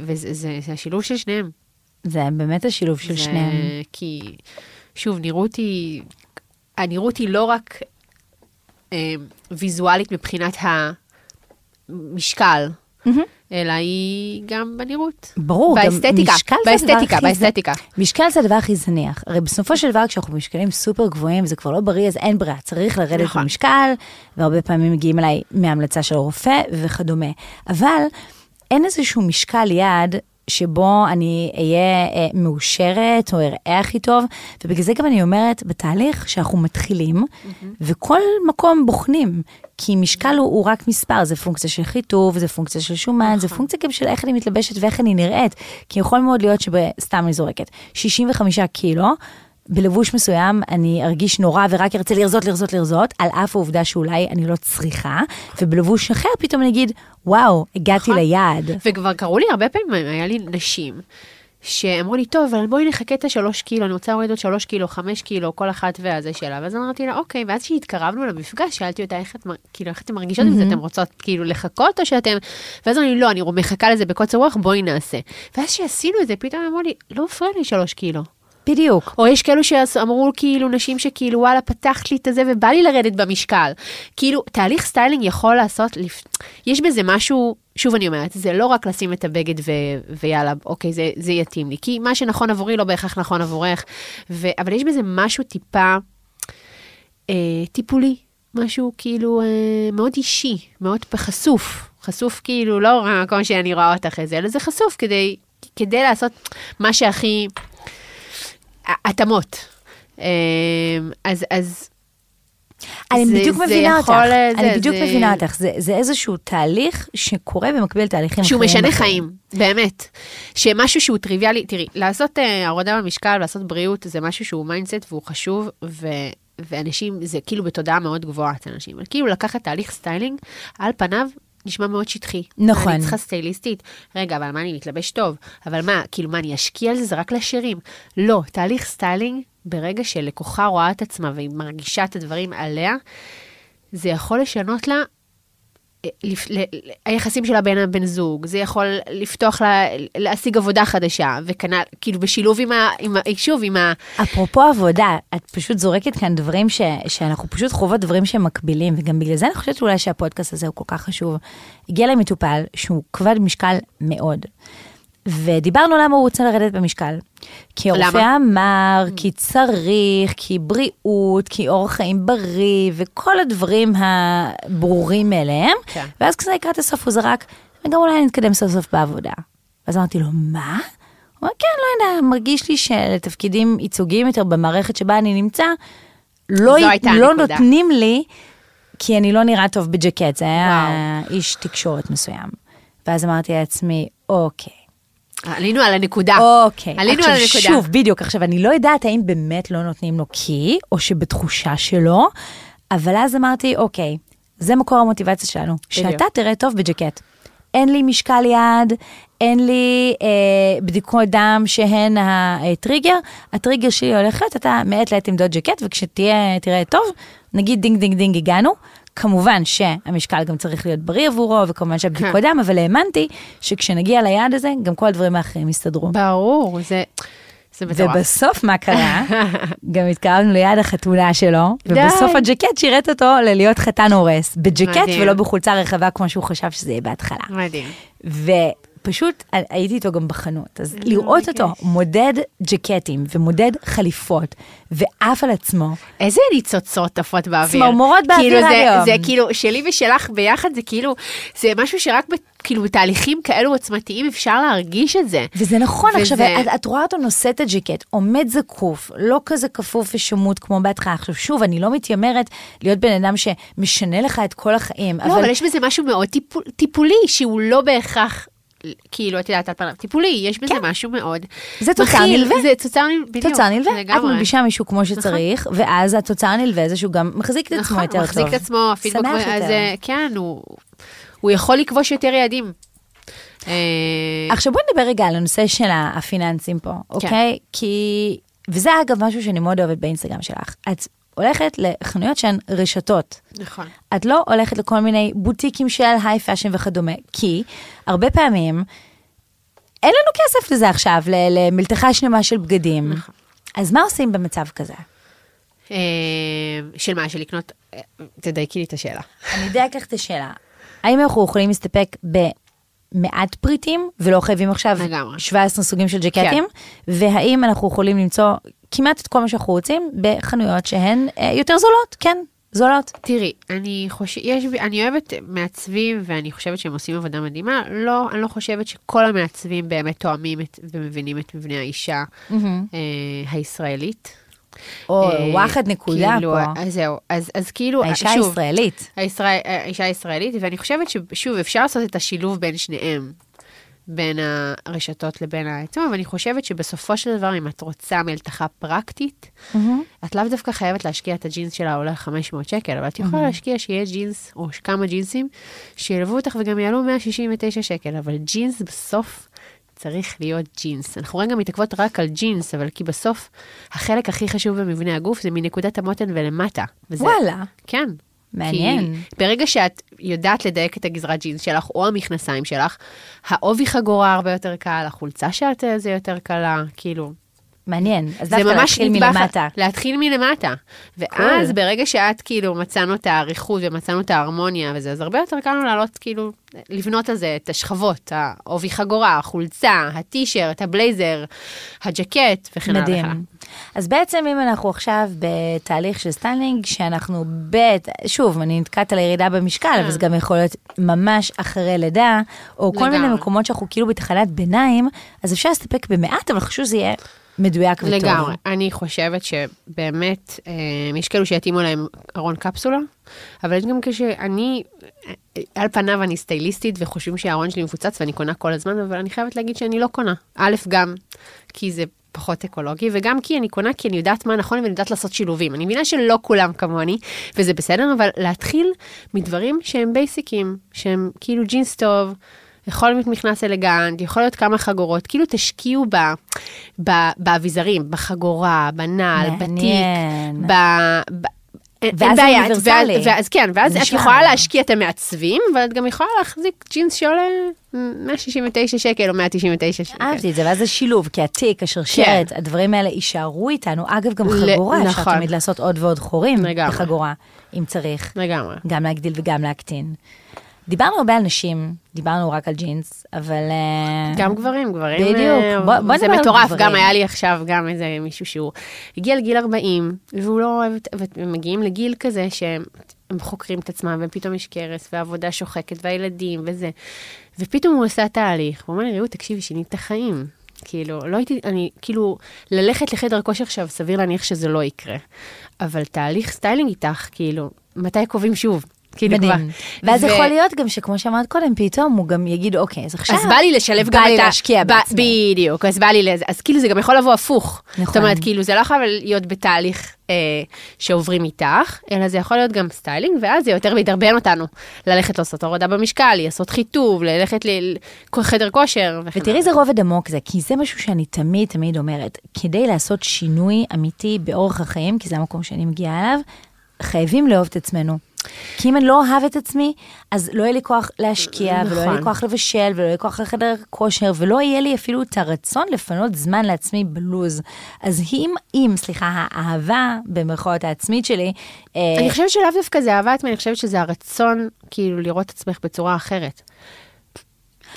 וזה זה, זה השילוב של שניהם. זה באמת השילוב של זה- שניהם. כי, שוב, נראות היא, הנראות היא לא רק אה, ויזואלית מבחינת המשקל, אלא היא גם בנראות. ברור, גם באסתטיקה, משקל זה הדבר באסתטיקה, הכי- באסתטיקה. משקל זה הדבר הכי זניח. הרי בסופו של דבר, כשאנחנו במשקלים סופר גבוהים, וזה כבר לא בריא, אז אין ברירה, צריך לרדת נכון. במשקל, והרבה פעמים מגיעים אליי מהמלצה של רופא וכדומה. אבל אין איזשהו משקל יעד שבו אני אהיה אה, מאושרת או אראה הכי טוב, ובגלל זה גם אני אומרת, בתהליך שאנחנו מתחילים, וכל מקום בוחנים, כי משקל הוא, הוא רק מספר, זה פונקציה של חיטוב, זה פונקציה של שומן, זה פונקציה גם של איך אני מתלבשת ואיך אני נראית, כי יכול מאוד להיות שסתם אני זורקת, 65 קילו, בלבוש מסוים אני ארגיש נורא ורק ארצה לרזות, לרזות, לרזות, על אף העובדה שאולי אני לא צריכה, ובלבוש אחר פתאום אני אגיד, וואו, הגעתי נכון. ליעד. וכבר קראו לי הרבה פעמים, היה לי נשים, שאמרו לי, טוב, אבל בואי נחכה את השלוש קילו, אני רוצה להוריד עוד שלוש קילו, חמש קילו, כל אחת והזה שלה. ואז אמרתי לה, אוקיי, ואז כשהתקרבנו למפגש, שאלתי אותה, איך את, כאילו, איך אתן מרגישות עם זה, אתן רוצות כאילו לחכות או שאתם... ואז אמרו לי, לא, אני מחכה לזה בקוצר רוח, בואי נעשה. ואז שעשינו את זה, פתאום אמרו לי, לא מפריע לי שלוש קילו. בדיוק. או יש כאלו שאמרו כאילו נשים שכאילו וואלה פתחת לי את הזה ובא לי לרדת במשקל. כאילו תהליך סטיילינג יכול לעשות, לפ... יש בזה משהו שוב אני אומרת, זה לא רק לשים את הבגד ו, ויאללה, אוקיי, זה, זה יתאים לי. כי מה שנכון עבורי לא בהכרח נכון עבורך. ו, אבל יש בזה משהו טיפה אה, טיפולי, משהו כאילו אה, מאוד אישי, מאוד חשוף. חשוף כאילו לא במקום שאני רואה אותך איזה, אלא זה חשוף כדי, כדי לעשות מה שהכי... התאמות. אה, אז, אז אני זה- בדיוק זה מבינה אותך, אה, אני זה- בדיוק זה- מבינה אותך, זה זה איזשהו תהליך שקורה במקביל לתהליכים שהוא אחרים משנה בחיים. חיים, באמת. שמשהו שהוא טריוויאלי, תראי, לעשות אה, הורדה במשקל, לעשות בריאות, זה משהו שהוא mindset והוא חשוב, ו... ואנשים, זה כאילו בתודעה מאוד גבוהה אצל אנשים. כאילו לקחת תהליך סטיילינג, על פניו נשמע מאוד שטחי. נכון. אני צריכה סטייליסטית. רגע, אבל מה, אני מתלבש טוב? אבל מה, כאילו, מה, אני אשקיע על זה? זה רק לשירים. לא, תהליך סטיילינג, ברגע שלקוחה רואה את עצמה והיא מרגישה את הדברים עליה, זה יכול לשנות לה לפ- היחסים שלה בין הבן זוג, זה יכול לפתוח לה, להשיג עבודה חדשה, וכנ"ל, כאילו בשילוב עם ה... עם ה שוב, עם ה... אפרופו עבודה, את פשוט זורקת כאן דברים ש, שאנחנו פשוט חוות דברים שהם מקבילים, וגם בגלל זה אני חושבת אולי שהפודקאסט הזה הוא כל כך חשוב. הגיע אליי מטופל שהוא כבד משקל מאוד, ודיברנו למה הוא רוצה לרדת במשקל. כי? הרופא אמר, כי צריך, כי בריאות, כי אורח חיים בריא, וכל הדברים הברורים מאליהם. כן. ואז כזה לקראת הסוף הוא זרק, וגם אולי נתקדם סוף סוף בעבודה. ואז אמרתי לו, מה? הוא אומר, כן, לא יודע, מרגיש לי שלתפקידים ייצוגיים יותר במערכת שבה אני נמצא, לא, י- לא. נותנים לי, כי אני לא נראה טוב בג'קט, זה היה וואו. איש תקשורת מסוים. ואז אמרתי לעצמי, אוקיי. עלינו על הנקודה. אוקיי. עלינו עכשיו, על הנקודה. שוב, בדיוק, עכשיו, אני לא יודעת האם באמת לא נותנים לו כי, או שבתחושה שלו, אבל אז אמרתי, אוקיי, זה מקור המוטיבציה שלנו, שאתה תראה טוב בג'קט. אין לי משקל יעד, אין לי אה, בדיקות דם שהן הטריגר, הטריגר שלי הולך להיות, אתה מעת לעת תמדוד ג'קט, וכשתהיה, תראה טוב, נגיד דינג דינג דינג הגענו, כמובן שהמשקל גם צריך להיות בריא עבורו, וכמובן שהבדיקות כן. דם, אבל האמנתי שכשנגיע ליעד הזה, גם כל הדברים האחרים יסתדרו. ברור, זה... זה מטורף. ובסוף מה קרה? גם התקרבנו ליד החתונה שלו. ובסוף הג'קט שירת אותו ללהיות חתן הורס, בג'קט מדהים. ולא בחולצה רחבה כמו שהוא חשב שזה יהיה בהתחלה. מדהים. ופשוט הייתי איתו גם בחנות, אז לראות כיף. אותו מודד ג'קטים ומודד חליפות ועף על עצמו, איזה ניצוצות עפות באוויר. צמרמורות באוויר כאילו זה, היום. זה כאילו, שלי ושלך ביחד, זה כאילו, זה משהו שרק ב, כאילו בתהליכים כאלו עוצמתיים אפשר להרגיש את זה. וזה נכון, וזה- עכשיו, את, את רואה אותו נושא את הג'קט, עומד זקוף, לא כזה כפוף ושמוט כמו בהתחלה. עכשיו, שוב, אני לא מתיימרת להיות בן אדם שמשנה לך את כל החיים, לא, אבל יש בזה משהו מאוד טיפול, טיפולי, שהוא לא בהכרח, כאילו, את יודעת, על פניו, טיפולי, יש בזה כן. משהו מאוד זה מכיל, נלווה. זה תוצר נלווה. תוצר נלווה, את. מלבישה מישהו כמו שצריך, ואז התוצר נלווה זה שהוא גם מחזיק את עצמו נכון, יותר הוא טוב. מחזיק את עצמו, הפידבק, אז. אה, כן, הוא, הוא יכול לכבוש יותר יעדים. אה, עכשיו בואי נדבר רגע על הנושא של הפיננסים פה, אוקיי? כי, וזה אגב משהו שאני מאוד אוהבת באינסטגרם שלך. את הולכת לחנויות שהן רשתות. נכון. את לא הולכת לכל מיני בוטיקים של high fashion וכדומה, כי הרבה פעמים אין לנו כסף לזה עכשיו, למלתחה שלמה של בגדים. נכון. אז מה עושים במצב כזה? אה, של מה, של לקנות, אה, תדייקי לי את השאלה. אני אדייק לך את השאלה. האם אנחנו יכולים להסתפק במעט פריטים, ולא חייבים עכשיו לגמרי. 17 סוגים של ג'קטים? והאם אנחנו יכולים למצוא כמעט את כל מה שאנחנו רוצים בחנויות שהן אה, יותר זולות? כן, זולות. תראי, אני חושבת, יש, אני אוהבת מעצבים ואני חושבת שהם עושים עבודה מדהימה. לא, אני לא חושבת שכל המעצבים באמת תואמים את, ומבינים את מבנה האישה אה, הישראלית. או אה, וואחד נקודה כאילו, פה. אז זהו, אז, אז כאילו, האישה שוב, הישראלית. הישראל, האישה הישראלית, ואני חושבת ששוב, אפשר לעשות את השילוב בין שניהם, בין הרשתות לבין העצמם, אבל אני חושבת שבסופו של דבר, אם את רוצה מלתחה פרקטית, את לאו דווקא חייבת להשקיע את הג'ינס שלה עולה 500 שקל, אבל את יכולה להשקיע שיהיה ג'ינס, או כמה ג'ינסים, שילוו אותך וגם יעלו 169 שקל, אבל ג'ינס בסוף צריך להיות ג'ינס. אנחנו רגע מתעכבות רק על ג'ינס, אבל כי בסוף החלק הכי חשוב במבנה הגוף זה מנקודת המותן ולמטה. וזה, וואלה. כן. מעניין. כי ברגע שאת יודעת לדייק את הגזרת ג'ינס שלך, או המכנסיים שלך, העובי חגורה הרבה יותר קל, החולצה שאת אה, זה יותר קלה, כאילו, מעניין. אז דווקא להתחיל נדבך- מלמטה. להתחיל מלמטה. ואז ברגע שאת כאילו מצאנו את האריכות ומצאנו את ההרמוניה וזה, אז הרבה יותר קל לנו לעלות כאילו, לבנות על זה את השכבות, העובי חגורה, החולצה, הטישרט, הבלייזר, הג'קט. וכן הלאה. מדהים. אז בעצם אם אנחנו עכשיו בתהליך של סטיילינג, שאנחנו ב... שוב, אני נתקעת על הירידה במשקל, אבל זה גם יכול להיות ממש אחרי לידה, או כל מיני לגמרי. מקומות שאנחנו כאילו בתחנת ביניים, אז אפשר להסתפק במעט, אבל חשוב שזה יהיה מדויק וטוב. לגמרי. אני חושבת שבאמת, אה, יש כאלו שיתאימו להם ארון קפסולה, אבל יש גם כשאני, אה, על פניו אני סטייליסטית וחושבים שהארון שלי מפוצץ ואני קונה כל הזמן, אבל אני חייבת להגיד שאני לא קונה. א', גם כי זה פחות אקולוגי, וגם כי אני קונה כי אני יודעת מה נכון ואני יודעת לעשות שילובים. אני מבינה שלא כולם כמוני, וזה בסדר, אבל להתחיל מדברים שהם בייסיקים, שהם כאילו ג'ינס טוב. יכול להיות מכנס אלגנט, יכול להיות כמה חגורות, כאילו תשקיעו ב, ב, באביזרים, בחגורה, בנעל, בתיק. ב... ב ואז בעיה, אוניברסלי. ואז, ואז כן, ואז את. יכולה להשקיע את המעצבים, אבל את גם יכולה להחזיק ג'ינס שעולה 169 שקל או 199 שקל. אהבתי את זה, ואז זה שילוב, כי התיק, השרשרת, הדברים האלה יישארו איתנו. אגב, גם כן. ל- חגורה, אפשר נכון. תמיד לעשות עוד ועוד חורים לגמרי. בחגורה, אם צריך. לגמרי. גם להגדיל וגם להקטין. דיברנו הרבה על נשים, דיברנו רק על ג'ינס, אבל... אה, גם גברים, גברים, בדיוק. אה, בוא- בוא זה מטורף. גם היה לי עכשיו גם איזה מישהו שהוא הגיע לגיל 40, והוא לא אוהב, והם מגיעים לגיל כזה שהם הם חוקרים את עצמם, ופתאום יש קרס, והעבודה שוחקת, והילדים, וזה. ופתאום הוא עושה תהליך, הוא אומר לי, רעות, תקשיבי, שינית את החיים. כאילו, לא הייתי, אני, כאילו, ללכת לחדר כושר עכשיו, סביר להניח שזה לא יקרה. אבל תהליך סטיילינג איתך, כאילו, מתי קובעים שוב? כאילו מדהים. כבר. ואז ו- יכול להיות גם שכמו שאמרת קודם, פתאום הוא גם יגיד, אוקיי, אז עכשיו... אז בא לי לשלב בא גם לי את ה... להשקיע ב- בעצמי. בדיוק, אז בא לי לזה. אז כאילו זה גם יכול לבוא הפוך. נכון. זאת אומרת, כאילו זה לא יכול להיות בתהליך אה, שעוברים איתך, אלא זה יכול להיות גם סטיילינג, ואז זה יותר ידרבן אותנו. ללכת לעשות הורדה במשקל, לעשות חיטוב, ללכת לחדר כושר. ותראי. איזה רובד עמוק זה, כי זה משהו שאני תמיד תמיד אומרת, כדי לעשות שינוי אמיתי באורח החיים, כי זה המקום שאני מגיעה אליו, חייבים לאהוב את עצמנו. כי אם אני לא אוהב את עצמי, אז לא יהיה לי כוח להשקיע, ולא יהיה לי נכון. כוח לבשל, ולא יהיה לי כוח לחדר כושר, ולא יהיה לי אפילו את הרצון לפנות זמן לעצמי בלוז. אז אם, אם, סליחה, האהבה, במרכאות העצמית שלי, אה, אני חושבת שלאו דווקא זה אהבה עצמי, אני חושבת שזה הרצון, כאילו, לראות את עצמך בצורה אחרת.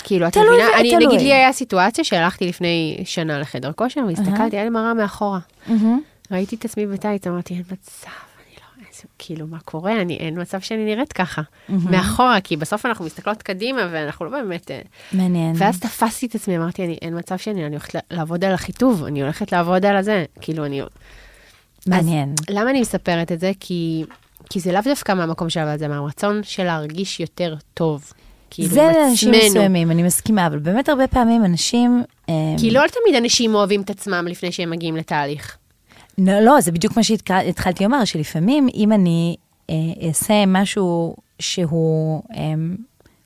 כאילו, את מבינה? אני, תלוי. נגיד לי היה סיטואציה שהלכתי לפני שנה לחדר כושר, והסתכלתי, היה לי מראה מאחורה. ראיתי את עצמי בטייץ, אמרתי, אין מצב, כאילו, מה קורה? אני, אין מצב שאני נראית ככה. מאחורה, כי בסוף אנחנו מסתכלות קדימה, ואנחנו לא באמת... אה, מעניין. ואז תפסתי את עצמי, אמרתי, אני, אין מצב שאני, אני הולכת לעבוד על החיטוב, אני הולכת לעבוד על הזה. כאילו, אני... מעניין. אז למה אני מספרת את זה? כי, כי זה לאו דווקא מהמקום של אבל זה מהרצון של להרגיש יותר טוב. כאילו, זה לאנשים. מסוימים, אני מסכימה, אבל באמת הרבה פעמים אנשים... אה, כי לא תמיד אנשים אוהבים את עצמם לפני שהם מגיעים לתהליך. לא, לא, זה בדיוק מה שהתחלתי לומר, שלפעמים אם אני אה, אעשה משהו שהוא אה,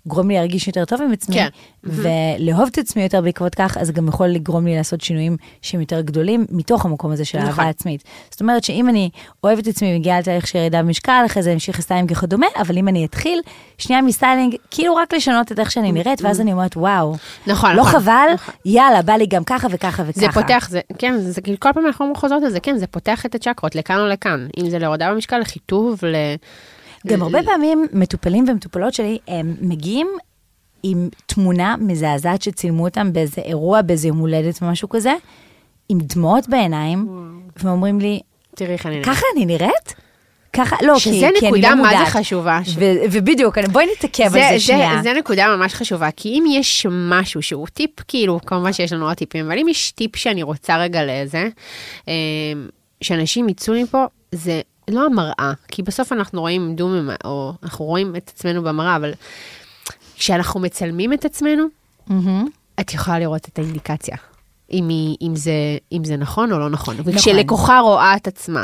גורם לי להרגיש יותר טוב עם עצמי, כן. ולאהוב את עצמי יותר בעקבות כך, אז גם יכול לגרום לי לעשות שינויים שהם יותר גדולים מתוך המקום הזה של נכון. אהבה עצמית. זאת אומרת שאם אני אוהבת את עצמי, מגיעה לתהליך של ירידה במשקל, אחרי זה אמשיך לסטיילינג וכדומה, אבל אם אני אתחיל שנייה מסטיילינג, כאילו רק לשנות את איך שאני נראית, ואז אני אומרת, וואו, נכון, לא נכון. חבל, יאללה, בא לי גם ככה וככה וככה. זה פותח, זה, כן, זה כאילו כל פעם אנחנו חוזרות על זה, כן, זה פותח את הצ'קרות לכאן או לכאן. אם זה להורדה במשקל, לחיטוב, ל... גם הרבה פעמים מטופלים ומטופלות שלי, הם מגיעים עם תמונה מזעזעת שצילמו אותם באיזה אירוע, באיזה יום הולדת או משהו כזה, עם דמעות בעיניים, והם אומרים לי, תראי איך אני נראית. ככה אני נראית? ככה, לא, כי, שזה כי אני נקודה לא מה זה מודעת. חשובה. ש- ו- ובדיוק, בואי נתעכב זה, על זה זה, שנייה. זה נקודה ממש חשובה, כי אם יש משהו שהוא טיפ, כאילו, כמובן שיש לנו עוד טיפים, אבל אם יש טיפ שאני רוצה רגע לזה, אה, שאנשים יצאו מפה, זה לא המראה, כי בסוף אנחנו רואים דום, או אנחנו רואים את עצמנו במראה, אבל כשאנחנו מצלמים את עצמנו, מהמם. את יכולה לראות את האינדיקציה, אם, היא, אם, זה, אם זה נכון או לא נכון. וכשלקוחה רואה את עצמה,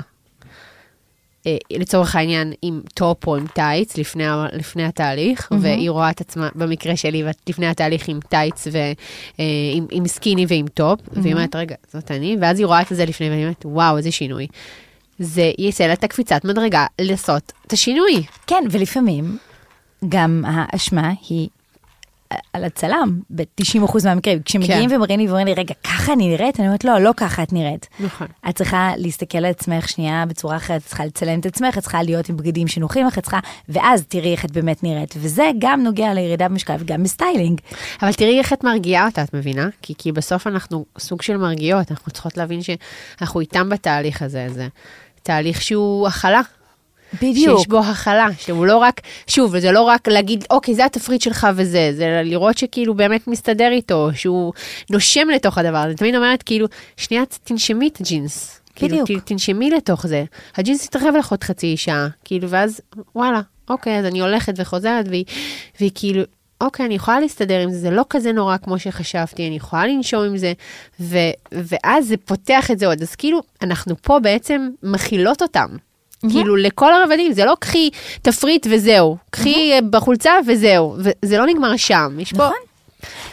אה, לצורך העניין, עם טופ או עם טייץ לפני, לפני התהליך, mm-hmm. והיא רואה את עצמה, במקרה שלי, לפני התהליך עם טייץ ועם עם סקיני ועם טופ, mm-hmm. והיא אומרת, רגע, זאת אני, ואז היא רואה את זה לפני, והיא אומרת, וואו, איזה שינוי. זה יעשה לה את הקפיצת מדרגה לעשות את השינוי. כן, ולפעמים גם האשמה היא על הצלם ב-90% מהמקרים. כשמגיעים כן. ומראים לי ואומרים לי, רגע, ככה אני נראית? אני אומרת, לא, לא ככה את נראית. נכון. את צריכה להסתכל על עצמך שנייה בצורה אחרת, את צריכה לצלם את עצמך, את צריכה להיות עם בגדים שנוחים לך, את צריכה, ואז תראי איך את באמת נראית. וזה גם נוגע לירידה במשקל וגם בסטיילינג. אבל תראי איך את מרגיעה אותה, את מבינה? כי, כי בסוף אנחנו סוג של מרגיעות, אנחנו צריכות להבין שאנחנו איתם בתהליך הזה, זה תהליך שהוא הכלה. בדיוק. שיש בו הכלה, שהוא לא רק, שוב, זה לא רק להגיד, אוקיי, זה התפריט שלך וזה, זה לראות שכאילו באמת מסתדר איתו, שהוא נושם לתוך הדבר הזה. תמיד אומרת, כאילו, שנייה, תנשמי את הג'ינס. בדיוק. כאילו, תנשמי לתוך זה. הג'ינס יתרחב לך עוד חצי שעה, כאילו, ואז, וואלה, אוקיי, אז אני הולכת וחוזרת, והיא, והיא כאילו, אוקיי, אני יכולה להסתדר עם זה, זה לא כזה נורא כמו שחשבתי, אני יכולה לנשום עם זה, ו, ואז זה פותח את זה עוד. אז כאילו, אנחנו פה בעצם מכילות אותם. כאילו לכל הרבדים, זה לא קחי תפריט וזהו, קחי אה, בחולצה וזהו, וזה לא נגמר שם, יש פה...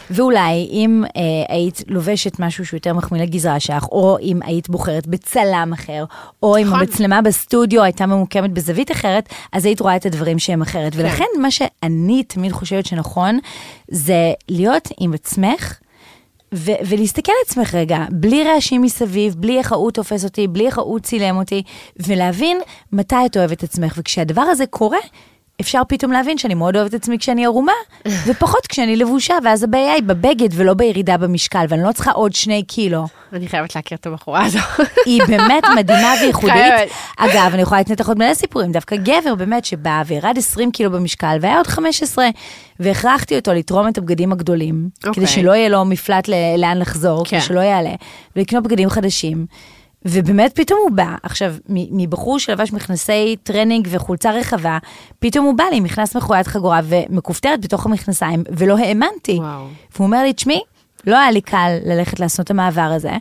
ואולי אם אה, היית לובשת משהו שהוא יותר מחמיא לגזרה שלך, או אם היית בוחרת בצלם אחר, או אם נכון. המצלמה בסטודיו הייתה ממוקמת בזווית אחרת, אז היית רואה את הדברים שהם אחרת. כן. ולכן מה שאני תמיד חושבת שנכון, זה להיות עם עצמך. ו- ולהסתכל על עצמך רגע, בלי רעשים מסביב, בלי איך ההוא תופס אותי, בלי איך ההוא צילם אותי, ולהבין מתי את אוהבת עצמך. וכשהדבר הזה קורה, אפשר פתאום להבין שאני מאוד אוהבת את עצמי כשאני ערומה, ופחות כשאני לבושה, ואז הבעיה היא בבגד ולא בירידה במשקל, ואני לא צריכה עוד שני קילו. אני חייבת להכיר את הבחורה הזו. היא באמת מדהימה וייחודית. אגב, אני יכולה לתת לך עוד מלא סיפורים, דווקא גבר באמת שבא וירד 20 קילו במשקל, והיה עוד 15, והכרחתי אותו לתרום את הבגדים הגדולים, אוקיי. כדי שלא יהיה לו מפלט לאן לחזור, כן. כדי שלא יעלה, ולקנות בגדים חדשים. ובאמת פתאום הוא בא, עכשיו, מבחור שלבש מכנסי טרנינג וחולצה רחבה, פתאום הוא בא לי עם מכנס מחויט חגורה ומכופתרת בתוך המכנסיים, ולא האמנתי. וואו. והוא אומר לי, תשמעי, לא היה לי קל ללכת לעשות את המעבר הזה,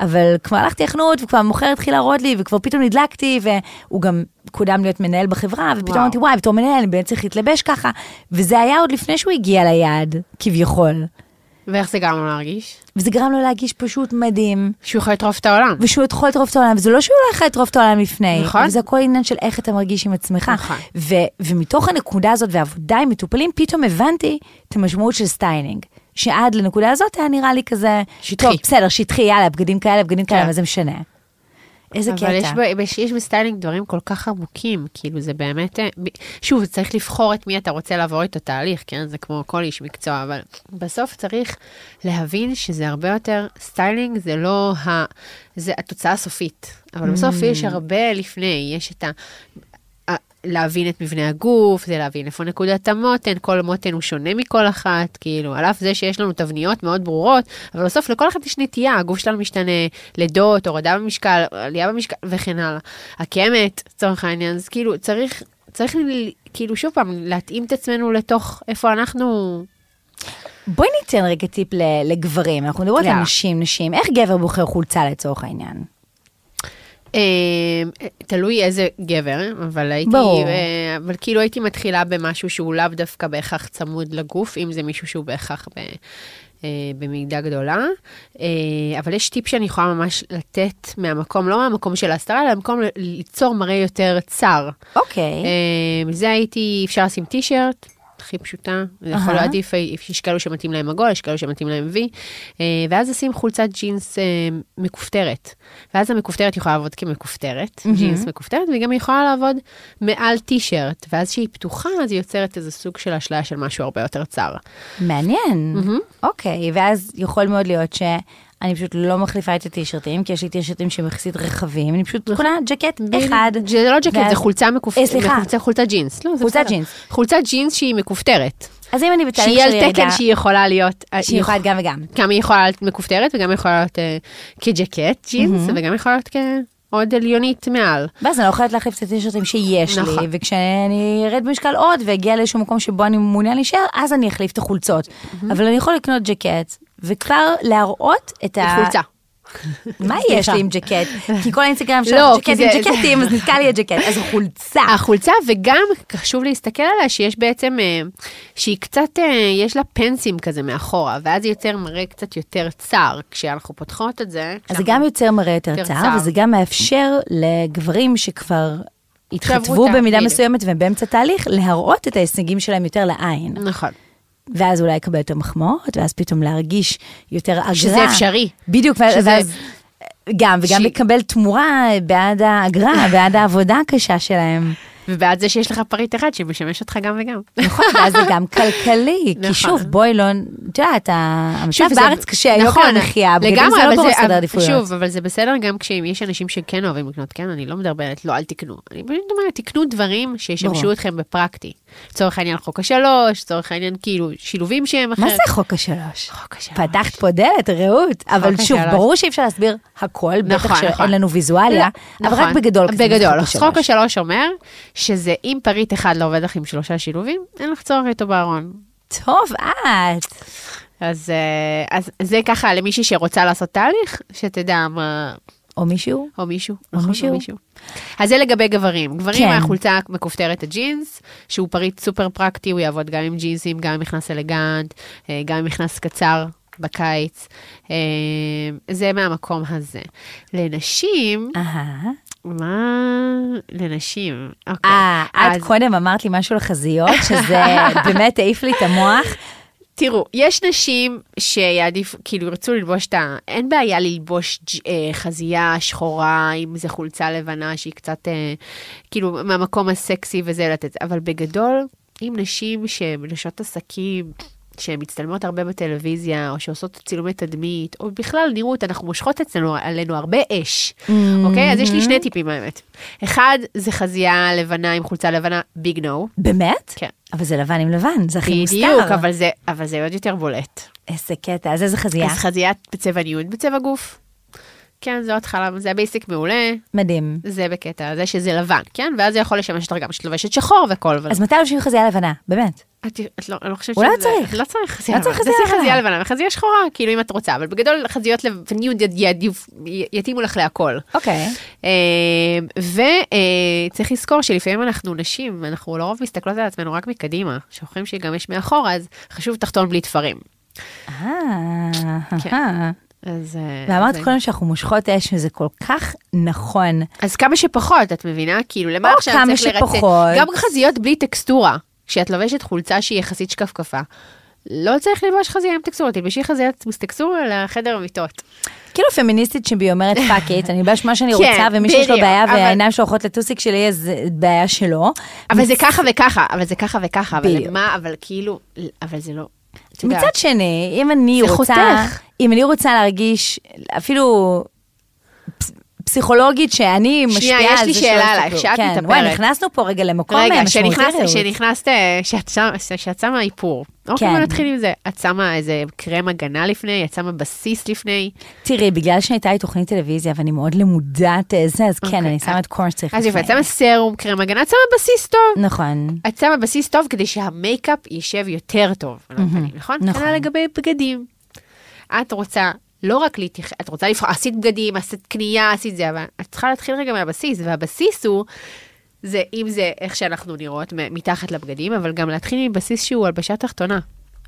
אבל כבר הלכתי לחנות, וכבר המוכר התחיל להראות לי, וכבר פתאום נדלקתי, והוא גם קודם להיות מנהל בחברה, ופתאום. אמרתי, וואי, בתור מנהל אני באמת צריך להתלבש ככה, וזה היה עוד לפני שהוא הגיע ליעד, כביכול. ואיך זה גרם לו להרגיש? וזה גרם לו להרגיש פשוט מדהים, שהוא יכול לטרוף את העולם. ושהוא יכול לטרוף את העולם, וזה לא שהוא לא יכול לטרוף את העולם לפני, נכון. וזה הכל עניין של איך אתה מרגיש עם עצמך. נכון. ו- ומתוך הנקודה הזאת ועבודה עם מטופלים, פתאום הבנתי את המשמעות של סטיילינג. שעד לנקודה הזאת היה נראה לי כזה, שטחי. טוב, בסדר, שטחי, יאללה, בגדים כאלה, בגדים כאלה, כן. מה זה משנה. איזה קטע. אבל יש, ב- יש, בסטיילינג דברים כל כך עמוקים, כאילו זה באמת, אה, שוב, צריך לבחור את מי אתה רוצה לעבור איתו תהליך, כן? זה כמו כל איש מקצוע, אבל בסוף צריך להבין שזה הרבה יותר, סטיילינג זה לא ה... זה התוצאה הסופית, אבל בסוף Mm. יש הרבה לפני, יש את ה... להבין את מבנה הגוף, זה להבין איפה נקודת המותן, כל מותן הוא שונה מכל אחת, כאילו, על אף זה שיש לנו תבניות מאוד ברורות, אבל בסוף לכל אחת יש נטייה, הגוף שלנו משתנה, לידות, הורדה במשקל, עלייה במשקל וכן הלאה. הקמת, לצורך העניין, אז כאילו, צריך, צריך כאילו, שוב פעם, להתאים את עצמנו לתוך איפה אנחנו... בואי ניתן רגע טיפ לגברים, אנחנו מדברות על יאללה. נשים, נשים, איך גבר בוחר חולצה לצורך העניין? אה, תלוי איזה גבר, אבל הייתי, ברור. אה, אבל כאילו הייתי מתחילה במשהו שהוא לאו דווקא בהכרח צמוד לגוף, אם זה מישהו שהוא בהכרח ב, אה, במידה גדולה. אבל יש טיפ שאני יכולה ממש לתת מהמקום, לא מהמקום של ההסתרה, אלא מהמקום ליצור מראה יותר צר. אוקיי. אה, זה הייתי, אפשר לשים טישרט. הכי פשוטה, זה יכול. להעדיף, יש כאלו שמתאים להם עגול, יש כאלו שמתאים להם וי, אה, ואז לשים חולצת ג'ינס אה, מכופתרת. ואז המכופתרת יכולה לעבוד כמכופתרת. ג'ינס מכופתרת, והיא גם יכולה לעבוד מעל טישרט, ואז כשהיא פתוחה, אז היא יוצרת איזה סוג של אשליה של משהו הרבה יותר צר. מעניין. אוקיי, ואז יכול מאוד להיות שאני פשוט לא מחליפה את הטישרטים, כי יש לי טישרטים שהם יחסית רחבים, אני פשוט קונה ג'קט אחד. זה לא ג'קט, זה חולצה מכופתרת. אה, סליחה. חולצה, ג'ינס. לא, בסדר. ג'ינס. חולצת ג'ינס שהיא מכופתרת. אז אם אני בתהליך שהיא של על ירידה, תקן שהיא יכולה להיות... שהיא יכולה להיות גם וגם. גם היא יכולה להיות מכופתרת וגם יכולה להיות אה, כג'קט, ג'ינס, וגם יכולה להיות כעוד עליונית מעל. ואז אני לא יכולה להחליף את הטישרטים שיש לי, נכון. וכשאני ארד במשקל עוד ואגיע לאיזשהו מקום שבו אני מעוניין להישאר, אז אני אחליף את החולצות. אבל אני יכול לקנות ג'קט, וכבר להראות את ה... חולצה. מה. יש לי עם ג'קט? כי כל האינסטגרם שלך לא, ג'קט עם ג'קטים, אז נתקע לי הג'קט. אז חולצה. החולצה, וגם חשוב להסתכל עליה שיש בעצם, אה, שהיא קצת, אה, יש לה פנסים כזה מאחורה, ואז זה יוצר מראה קצת יותר צר, כשאנחנו פותחות את זה. אז זה גם יוצר מראה יותר צר. וזה גם מאפשר לגברים שכבר את במידה. מסוימת והם באמצע תהליך, להראות את ההישגים שלהם יותר לעין. נכון. ואז אולי לקבל יותר מחמאות, ואז פתאום להרגיש יותר אגרה. שזה אפשרי. בדיוק, שזה- ואז גם, וגם ש- לקבל תמורה בעד האגרה, בעד העבודה הקשה שלהם. ובעד זה שיש לך פריט אחד שמשמש אותך גם וגם. נכון, ואז זה גם כלכלי, כי נכון. שוב, בואי לא, את יודעת, המצב בארץ קשה, יוקר נכון, המחיה, בגלל זה לא בראש סדר עדיפויות. שוב, אבל זה בסדר גם כשאם יש אנשים שכן אוהבים לקנות, כן, אני לא מדברת, לא, אל תקנו. אני פשוט אומרת, תקנו דברים שישמשו ברור. אתכם בפרקטי. לצורך העניין חוק השלוש, לצורך העניין כאילו שילובים שהם אחרת. מה זה חוק השלוש? חוק השלוש? פתחת פה דלת, רעות. אבל שוב, השלוש. ברור שאי אפשר להסביר הכל, בטח נכון, שאין נכון. לנו ויזואליה, אבל נכון. רק בגדול. בגדול, חוק חוק השלוש. השלוש אומר שזה אם פריט אחד לא עובד לך עם שלושה שילובים, אין לך צורך איתו בארון. טוב, את. אז, אה, אז זה ככה למישהי שרוצה לעשות תהליך, שתדע מה, או מישהו? או מישהו, או נכון? מישהו. אז זה לגבי גברים. גברים, כן. החולצה מכופתרת הג'ינס, שהוא פריט סופר פרקטי, הוא יעבוד גם עם ג'ינסים, גם עם מכנס אלגנט, אה, גם עם מכנס קצר בקיץ. אה, זה מהמקום הזה. לנשים, אהה. מה? לנשים. אוקיי. אה, את קודם אמרת לי משהו לחזיות, שזה באמת העיף לי את המוח. תראו, יש נשים שיעדיף, כאילו ירצו ללבוש את ה... אין בעיה ללבוש אה, חזייה שחורה, אם זה חולצה לבנה שהיא קצת, אה, כאילו, מהמקום הסקסי וזה לתת, אבל בגדול, אם נשים שהן נשות עסקים, שהן מצטלמות הרבה בטלוויזיה, או שעושות צילומי תדמית, או בכלל נראות, אנחנו מושכות אצלנו, עלינו הרבה אש, אוקיי? אז יש לי שני טיפים האמת. אחד, זה חזייה לבנה עם חולצה לבנה, big no. באמת? כן. אבל זה לבן עם לבן, זה הכי מוסתר. בדיוק, אבל זה, אבל זה עוד יותר בולט. איזה קטע, אז איזה חזייה? אז חזיית בצבע nude בצבע גוף. כן, זו התחלה, זה ה basic מעולה, מדהים. זה בקטע, זה שזה לבן, כן? ואז זה יכול לשמש אותך גם כשאת לובשת שחור וכל. אבל... אז מתי לובשים חזייה לבנה? באמת. את, את לא, אני לא חושבת אולי שזה... צריך. לא צריך חזייה לא צריך לבנה. חזייה לבנה. לבנה וחזייה שחורה, כאילו אם את רוצה, אבל בגדול חזיות לב- וניוד יד- יעדיף- יתאימו לך להכל. אוקיי. וצריך לזכור שלפעמים אנחנו נשים, אנחנו לרוב מסתכלות על עצמנו רק מקדימה, שוכחים שגם יש מאחורה, אז חשוב תחתון בלי תפרים. אה, כן. אז... אה, ואמרת קודם שאנחנו מושכות אש, וזה כל כך נכון. אז כמה שפחות, את מבינה? כאילו, למה או עכשיו כמה צריך לרצה? שפחות. גם חזיות בלי טקסטורה. כשאת לובשת חולצה שהיא יחסית שקפקפה, לא צריך ללבוש חזייה עם טקסטורה, תלבשי חזיית טקסטורה לחדר המיטות. כאילו פמיניסטית שבי אומרת fuck it, אני אלבש מה שאני כן, רוצה, ומי שיש לו בעיה והעיניים שלו הולכות לטוסיק שלי, אז זה בעיה שלו. אבל זה ככה וככה, אבל זה ככה וככה, אבל. מה, אבל כאילו, אבל זה לא... יודעת, מצד שני, אם אני רוצה, חותך. אם אני רוצה להרגיש אפילו פסיכולוגית שאני שנייה, משפיעה יש על לי זה שאלה שלא עלייך, יסתכלו. שאת כן, מתאפרת. וואי, נכנסנו פה רגע למקום רגע, משמעותי שנכנסת, רעות. שנכנסת, אה, שאת שמה- איפור. אוקיי, כן. בוא נתחיל עם זה. את שמה איזה קרם הגנה לפני, את שמה בסיס לפני. תראי, בגלל שהייתה לי תוכנית טלוויזיה ואני מאוד למודעת אה, זה, אז כן, אוקיי. אני שמה את קורן שצריך אז יופי, את לפני. שמה סרום, קרם הגנה, את שמה בסיס טוב. נכון. את שמה בסיס טוב כדי שהמייקאפ יישב יותר טוב הפנים, נכון? נכון. כנ"ל לגבי בגדים. את רוצה לא רק להתייחס, את רוצה לבחור, עשית בגדים, עשית קנייה, עשית זה, אבל את צריכה להתחיל רגע מהבסיס, והבסיס הוא, זה אם זה איך שאנחנו נראות מתחת לבגדים, אבל גם להתחיל מבסיס שהוא הלבשה תחתונה.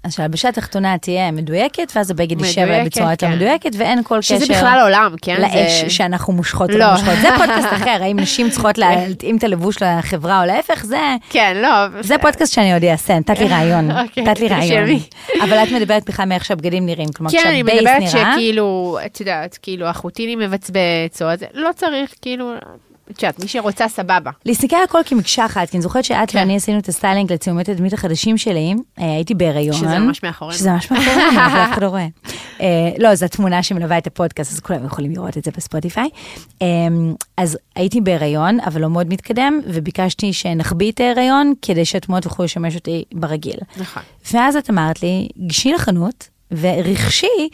אז שהלבשה התחתונה תהיה מדויקת, ואז הבגד יישב מדויקת, בצורה יותר כן. מדויקת, ואין כל קשר שזה בכלל עולם, כן? לאש זה- שאנחנו מושכות לא. לא מושכות. זה פודקאסט אחר, האם נשים צריכות להתאים את הלבוש לחברה או להפך, זה... כן, לא. זה פודקאסט שאני עוד אעשה, נתת לי רעיון, אוקיי, נתת לי רעיון. אבל את מדברת בכלל מאיך שהבגדים נראים, כלומר כן, אני כשה base מדברת נראה, שכאילו, את יודעת, כאילו, החוטיני מבצבץ, או זה, לא צריך, כאילו, את יודעת, מי שרוצה, סבבה. להסתכל על הכל כמקשה אחת, כי אני זוכרת שאת כן. ואני עשינו את הסטיילינג לצילומי תדמית החדשים שלי, אה, הייתי בהיריון. שזה ממש מאחורינו. שזה ממש מאחורינו, אבל אף אחד לא רואה. אה, לא, זו התמונה שמלווה את הפודקאסט, אז כולם יכולים לראות את זה בספוטיפיי. אה, אז הייתי בהיריון, אבל לא מאוד מתקדם, וביקשתי שנחביא את ההיריון, כדי שהתמונות יוכלו לשמש אותי ברגיל. נכון. ואז את אמרת לי, גשי לחנות ורכשי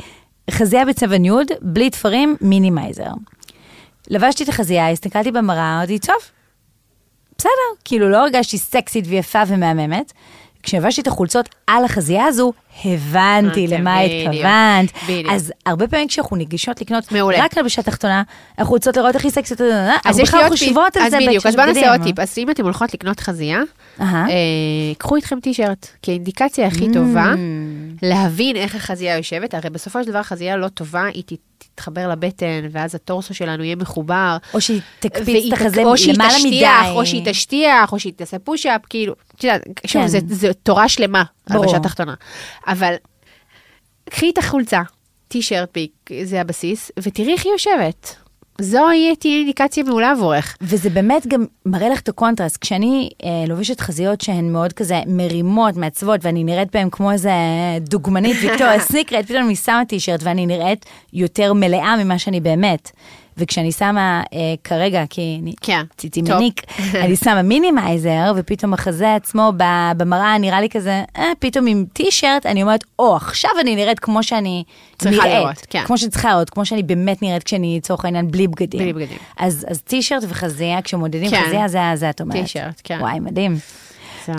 חזייה בצבע nude, בלי תפרים, minimizer. לבשתי את החזייה, הסתכלתי במראה, אמרתי, טוב, בסדר, כאילו לא הרגשתי סקסית ויפה ומהממת. כשלבשתי את החולצות על החזייה הזו, הבנתי אה, למה בדיוק, התכוונת. בדיוק. אז הרבה פעמים כשאנחנו ניגשות לקנות מעולה. רק הלבשה תחתונה, אנחנו רוצות לראות הכי סקסית, אז אנחנו יש לי בכלל עוד טיפ, חושבות על אז זה בדיוק, בהקשר אז בוא נעשה. עוד טיפ. אז אם אתם הולכות לקנות חזייה. אה, קחו איתכם טישרט, כי האינדיקציה הכי טובה להבין איך החזייה יושבת, הרי בסופו של דבר חזייה לא טובה, היא תתחבר לבטן, ואז הטורסו שלנו יהיה מחובר. או שהיא תקפיץ את החזה למעלה מדי. או שהיא תשטיח, או שהיא תעשה פוש-אפ, כאילו, את יודעת, שוב, כן. זה- זה תורה שלמה. הלבשה תחתונה. אבל קחי את החולצה, טישרט, זה הבסיס, ותראי איך היא יושבת. זוהי תהיה אינדיקציה מעולה עבורך. וזה באמת גם מראה לך את הקונטרסט. כשאני אה, לובשת חזיות שהן מאוד כזה מרימות, מעצבות, ואני נראית בהן כמו איזה דוגמנית ויקטוריה סיקרט, פתאום אני שמה טישרט ואני נראית יותר מלאה ממה שאני באמת. וכשאני שמה אה, כרגע, כי אני כן, ציצי טוב. מניק, אני שמה minimizer, ופתאום החזה עצמו במראה נראה לי כזה, אה, פתאום עם טישרט, אני אומרת, או, עכשיו אני נראית כמו שאני צריכה נראית. לראות, כן. כמו שאני צריכה לראות, כמו שאני באמת נראית כשאני, לצורך העניין, בלי בגדים. בלי בגדים. אז, אז טישרט וחזייה, כשמודדים כן. חזייה, זה, זה את אומרת. טישרט, כן. וואי, מדהים.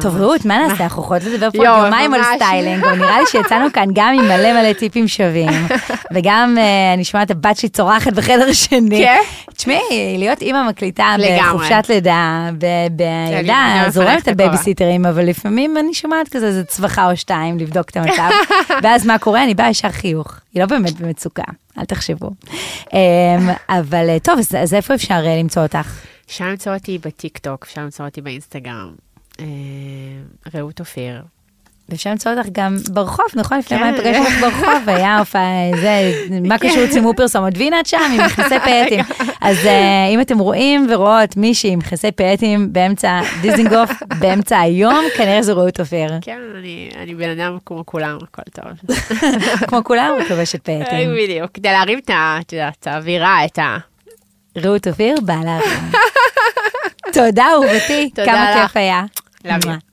טוב, רעות, מה נעשה? אנחנו יכולות לדבר פה יומיים על. סטיילינג, אבל נראה לי שיצאנו כאן גם עם מלא מלא טיפים שווים, וגם אה, אני שומעת את הבת שלי צורחת בחדר שני. כן? תשמעי, להיות אימא מקליטה. בחופשת לידה, בילדה, זורמת על. בייביסיטרים, אבל לפעמים אני שומעת כזה איזה צווחה או שתיים לבדוק את המצב, ואז מה קורה? אני באה ישר חיוך. היא לא באמת במצוקה, אל תחשבו. אמ, אבל אה, טוב, אז- איפה אפשר אה, למצוא אותך? אפשר למצוא אותי בטיק טוק, אפשר למצוא אותי באינסטגרם. אה, רעות אופיר. ואפשר למצוא אותך גם ברחוב, נכון? לפני כן. מה פגשתי אותך ברחוב, היה הופעה, זה, מה קשור צילמו פרסומות, והנה את שם עם מכנסי פאטים. אז אה, אם אתם רואים ורואות מישהי עם מכנסי פאטים באמצע דיזינגוף, באמצע היום, כנראה זו רעות אופיר. כן, אני, בן אדם כמו כולם, הכל טוב. כמו כולם, כובשת פאטים. בדיוק, כדי להרים את האווירה, את ה... רעות אופיר, בעלה. תודה אהובתי, כמה. כיף היה. La mía.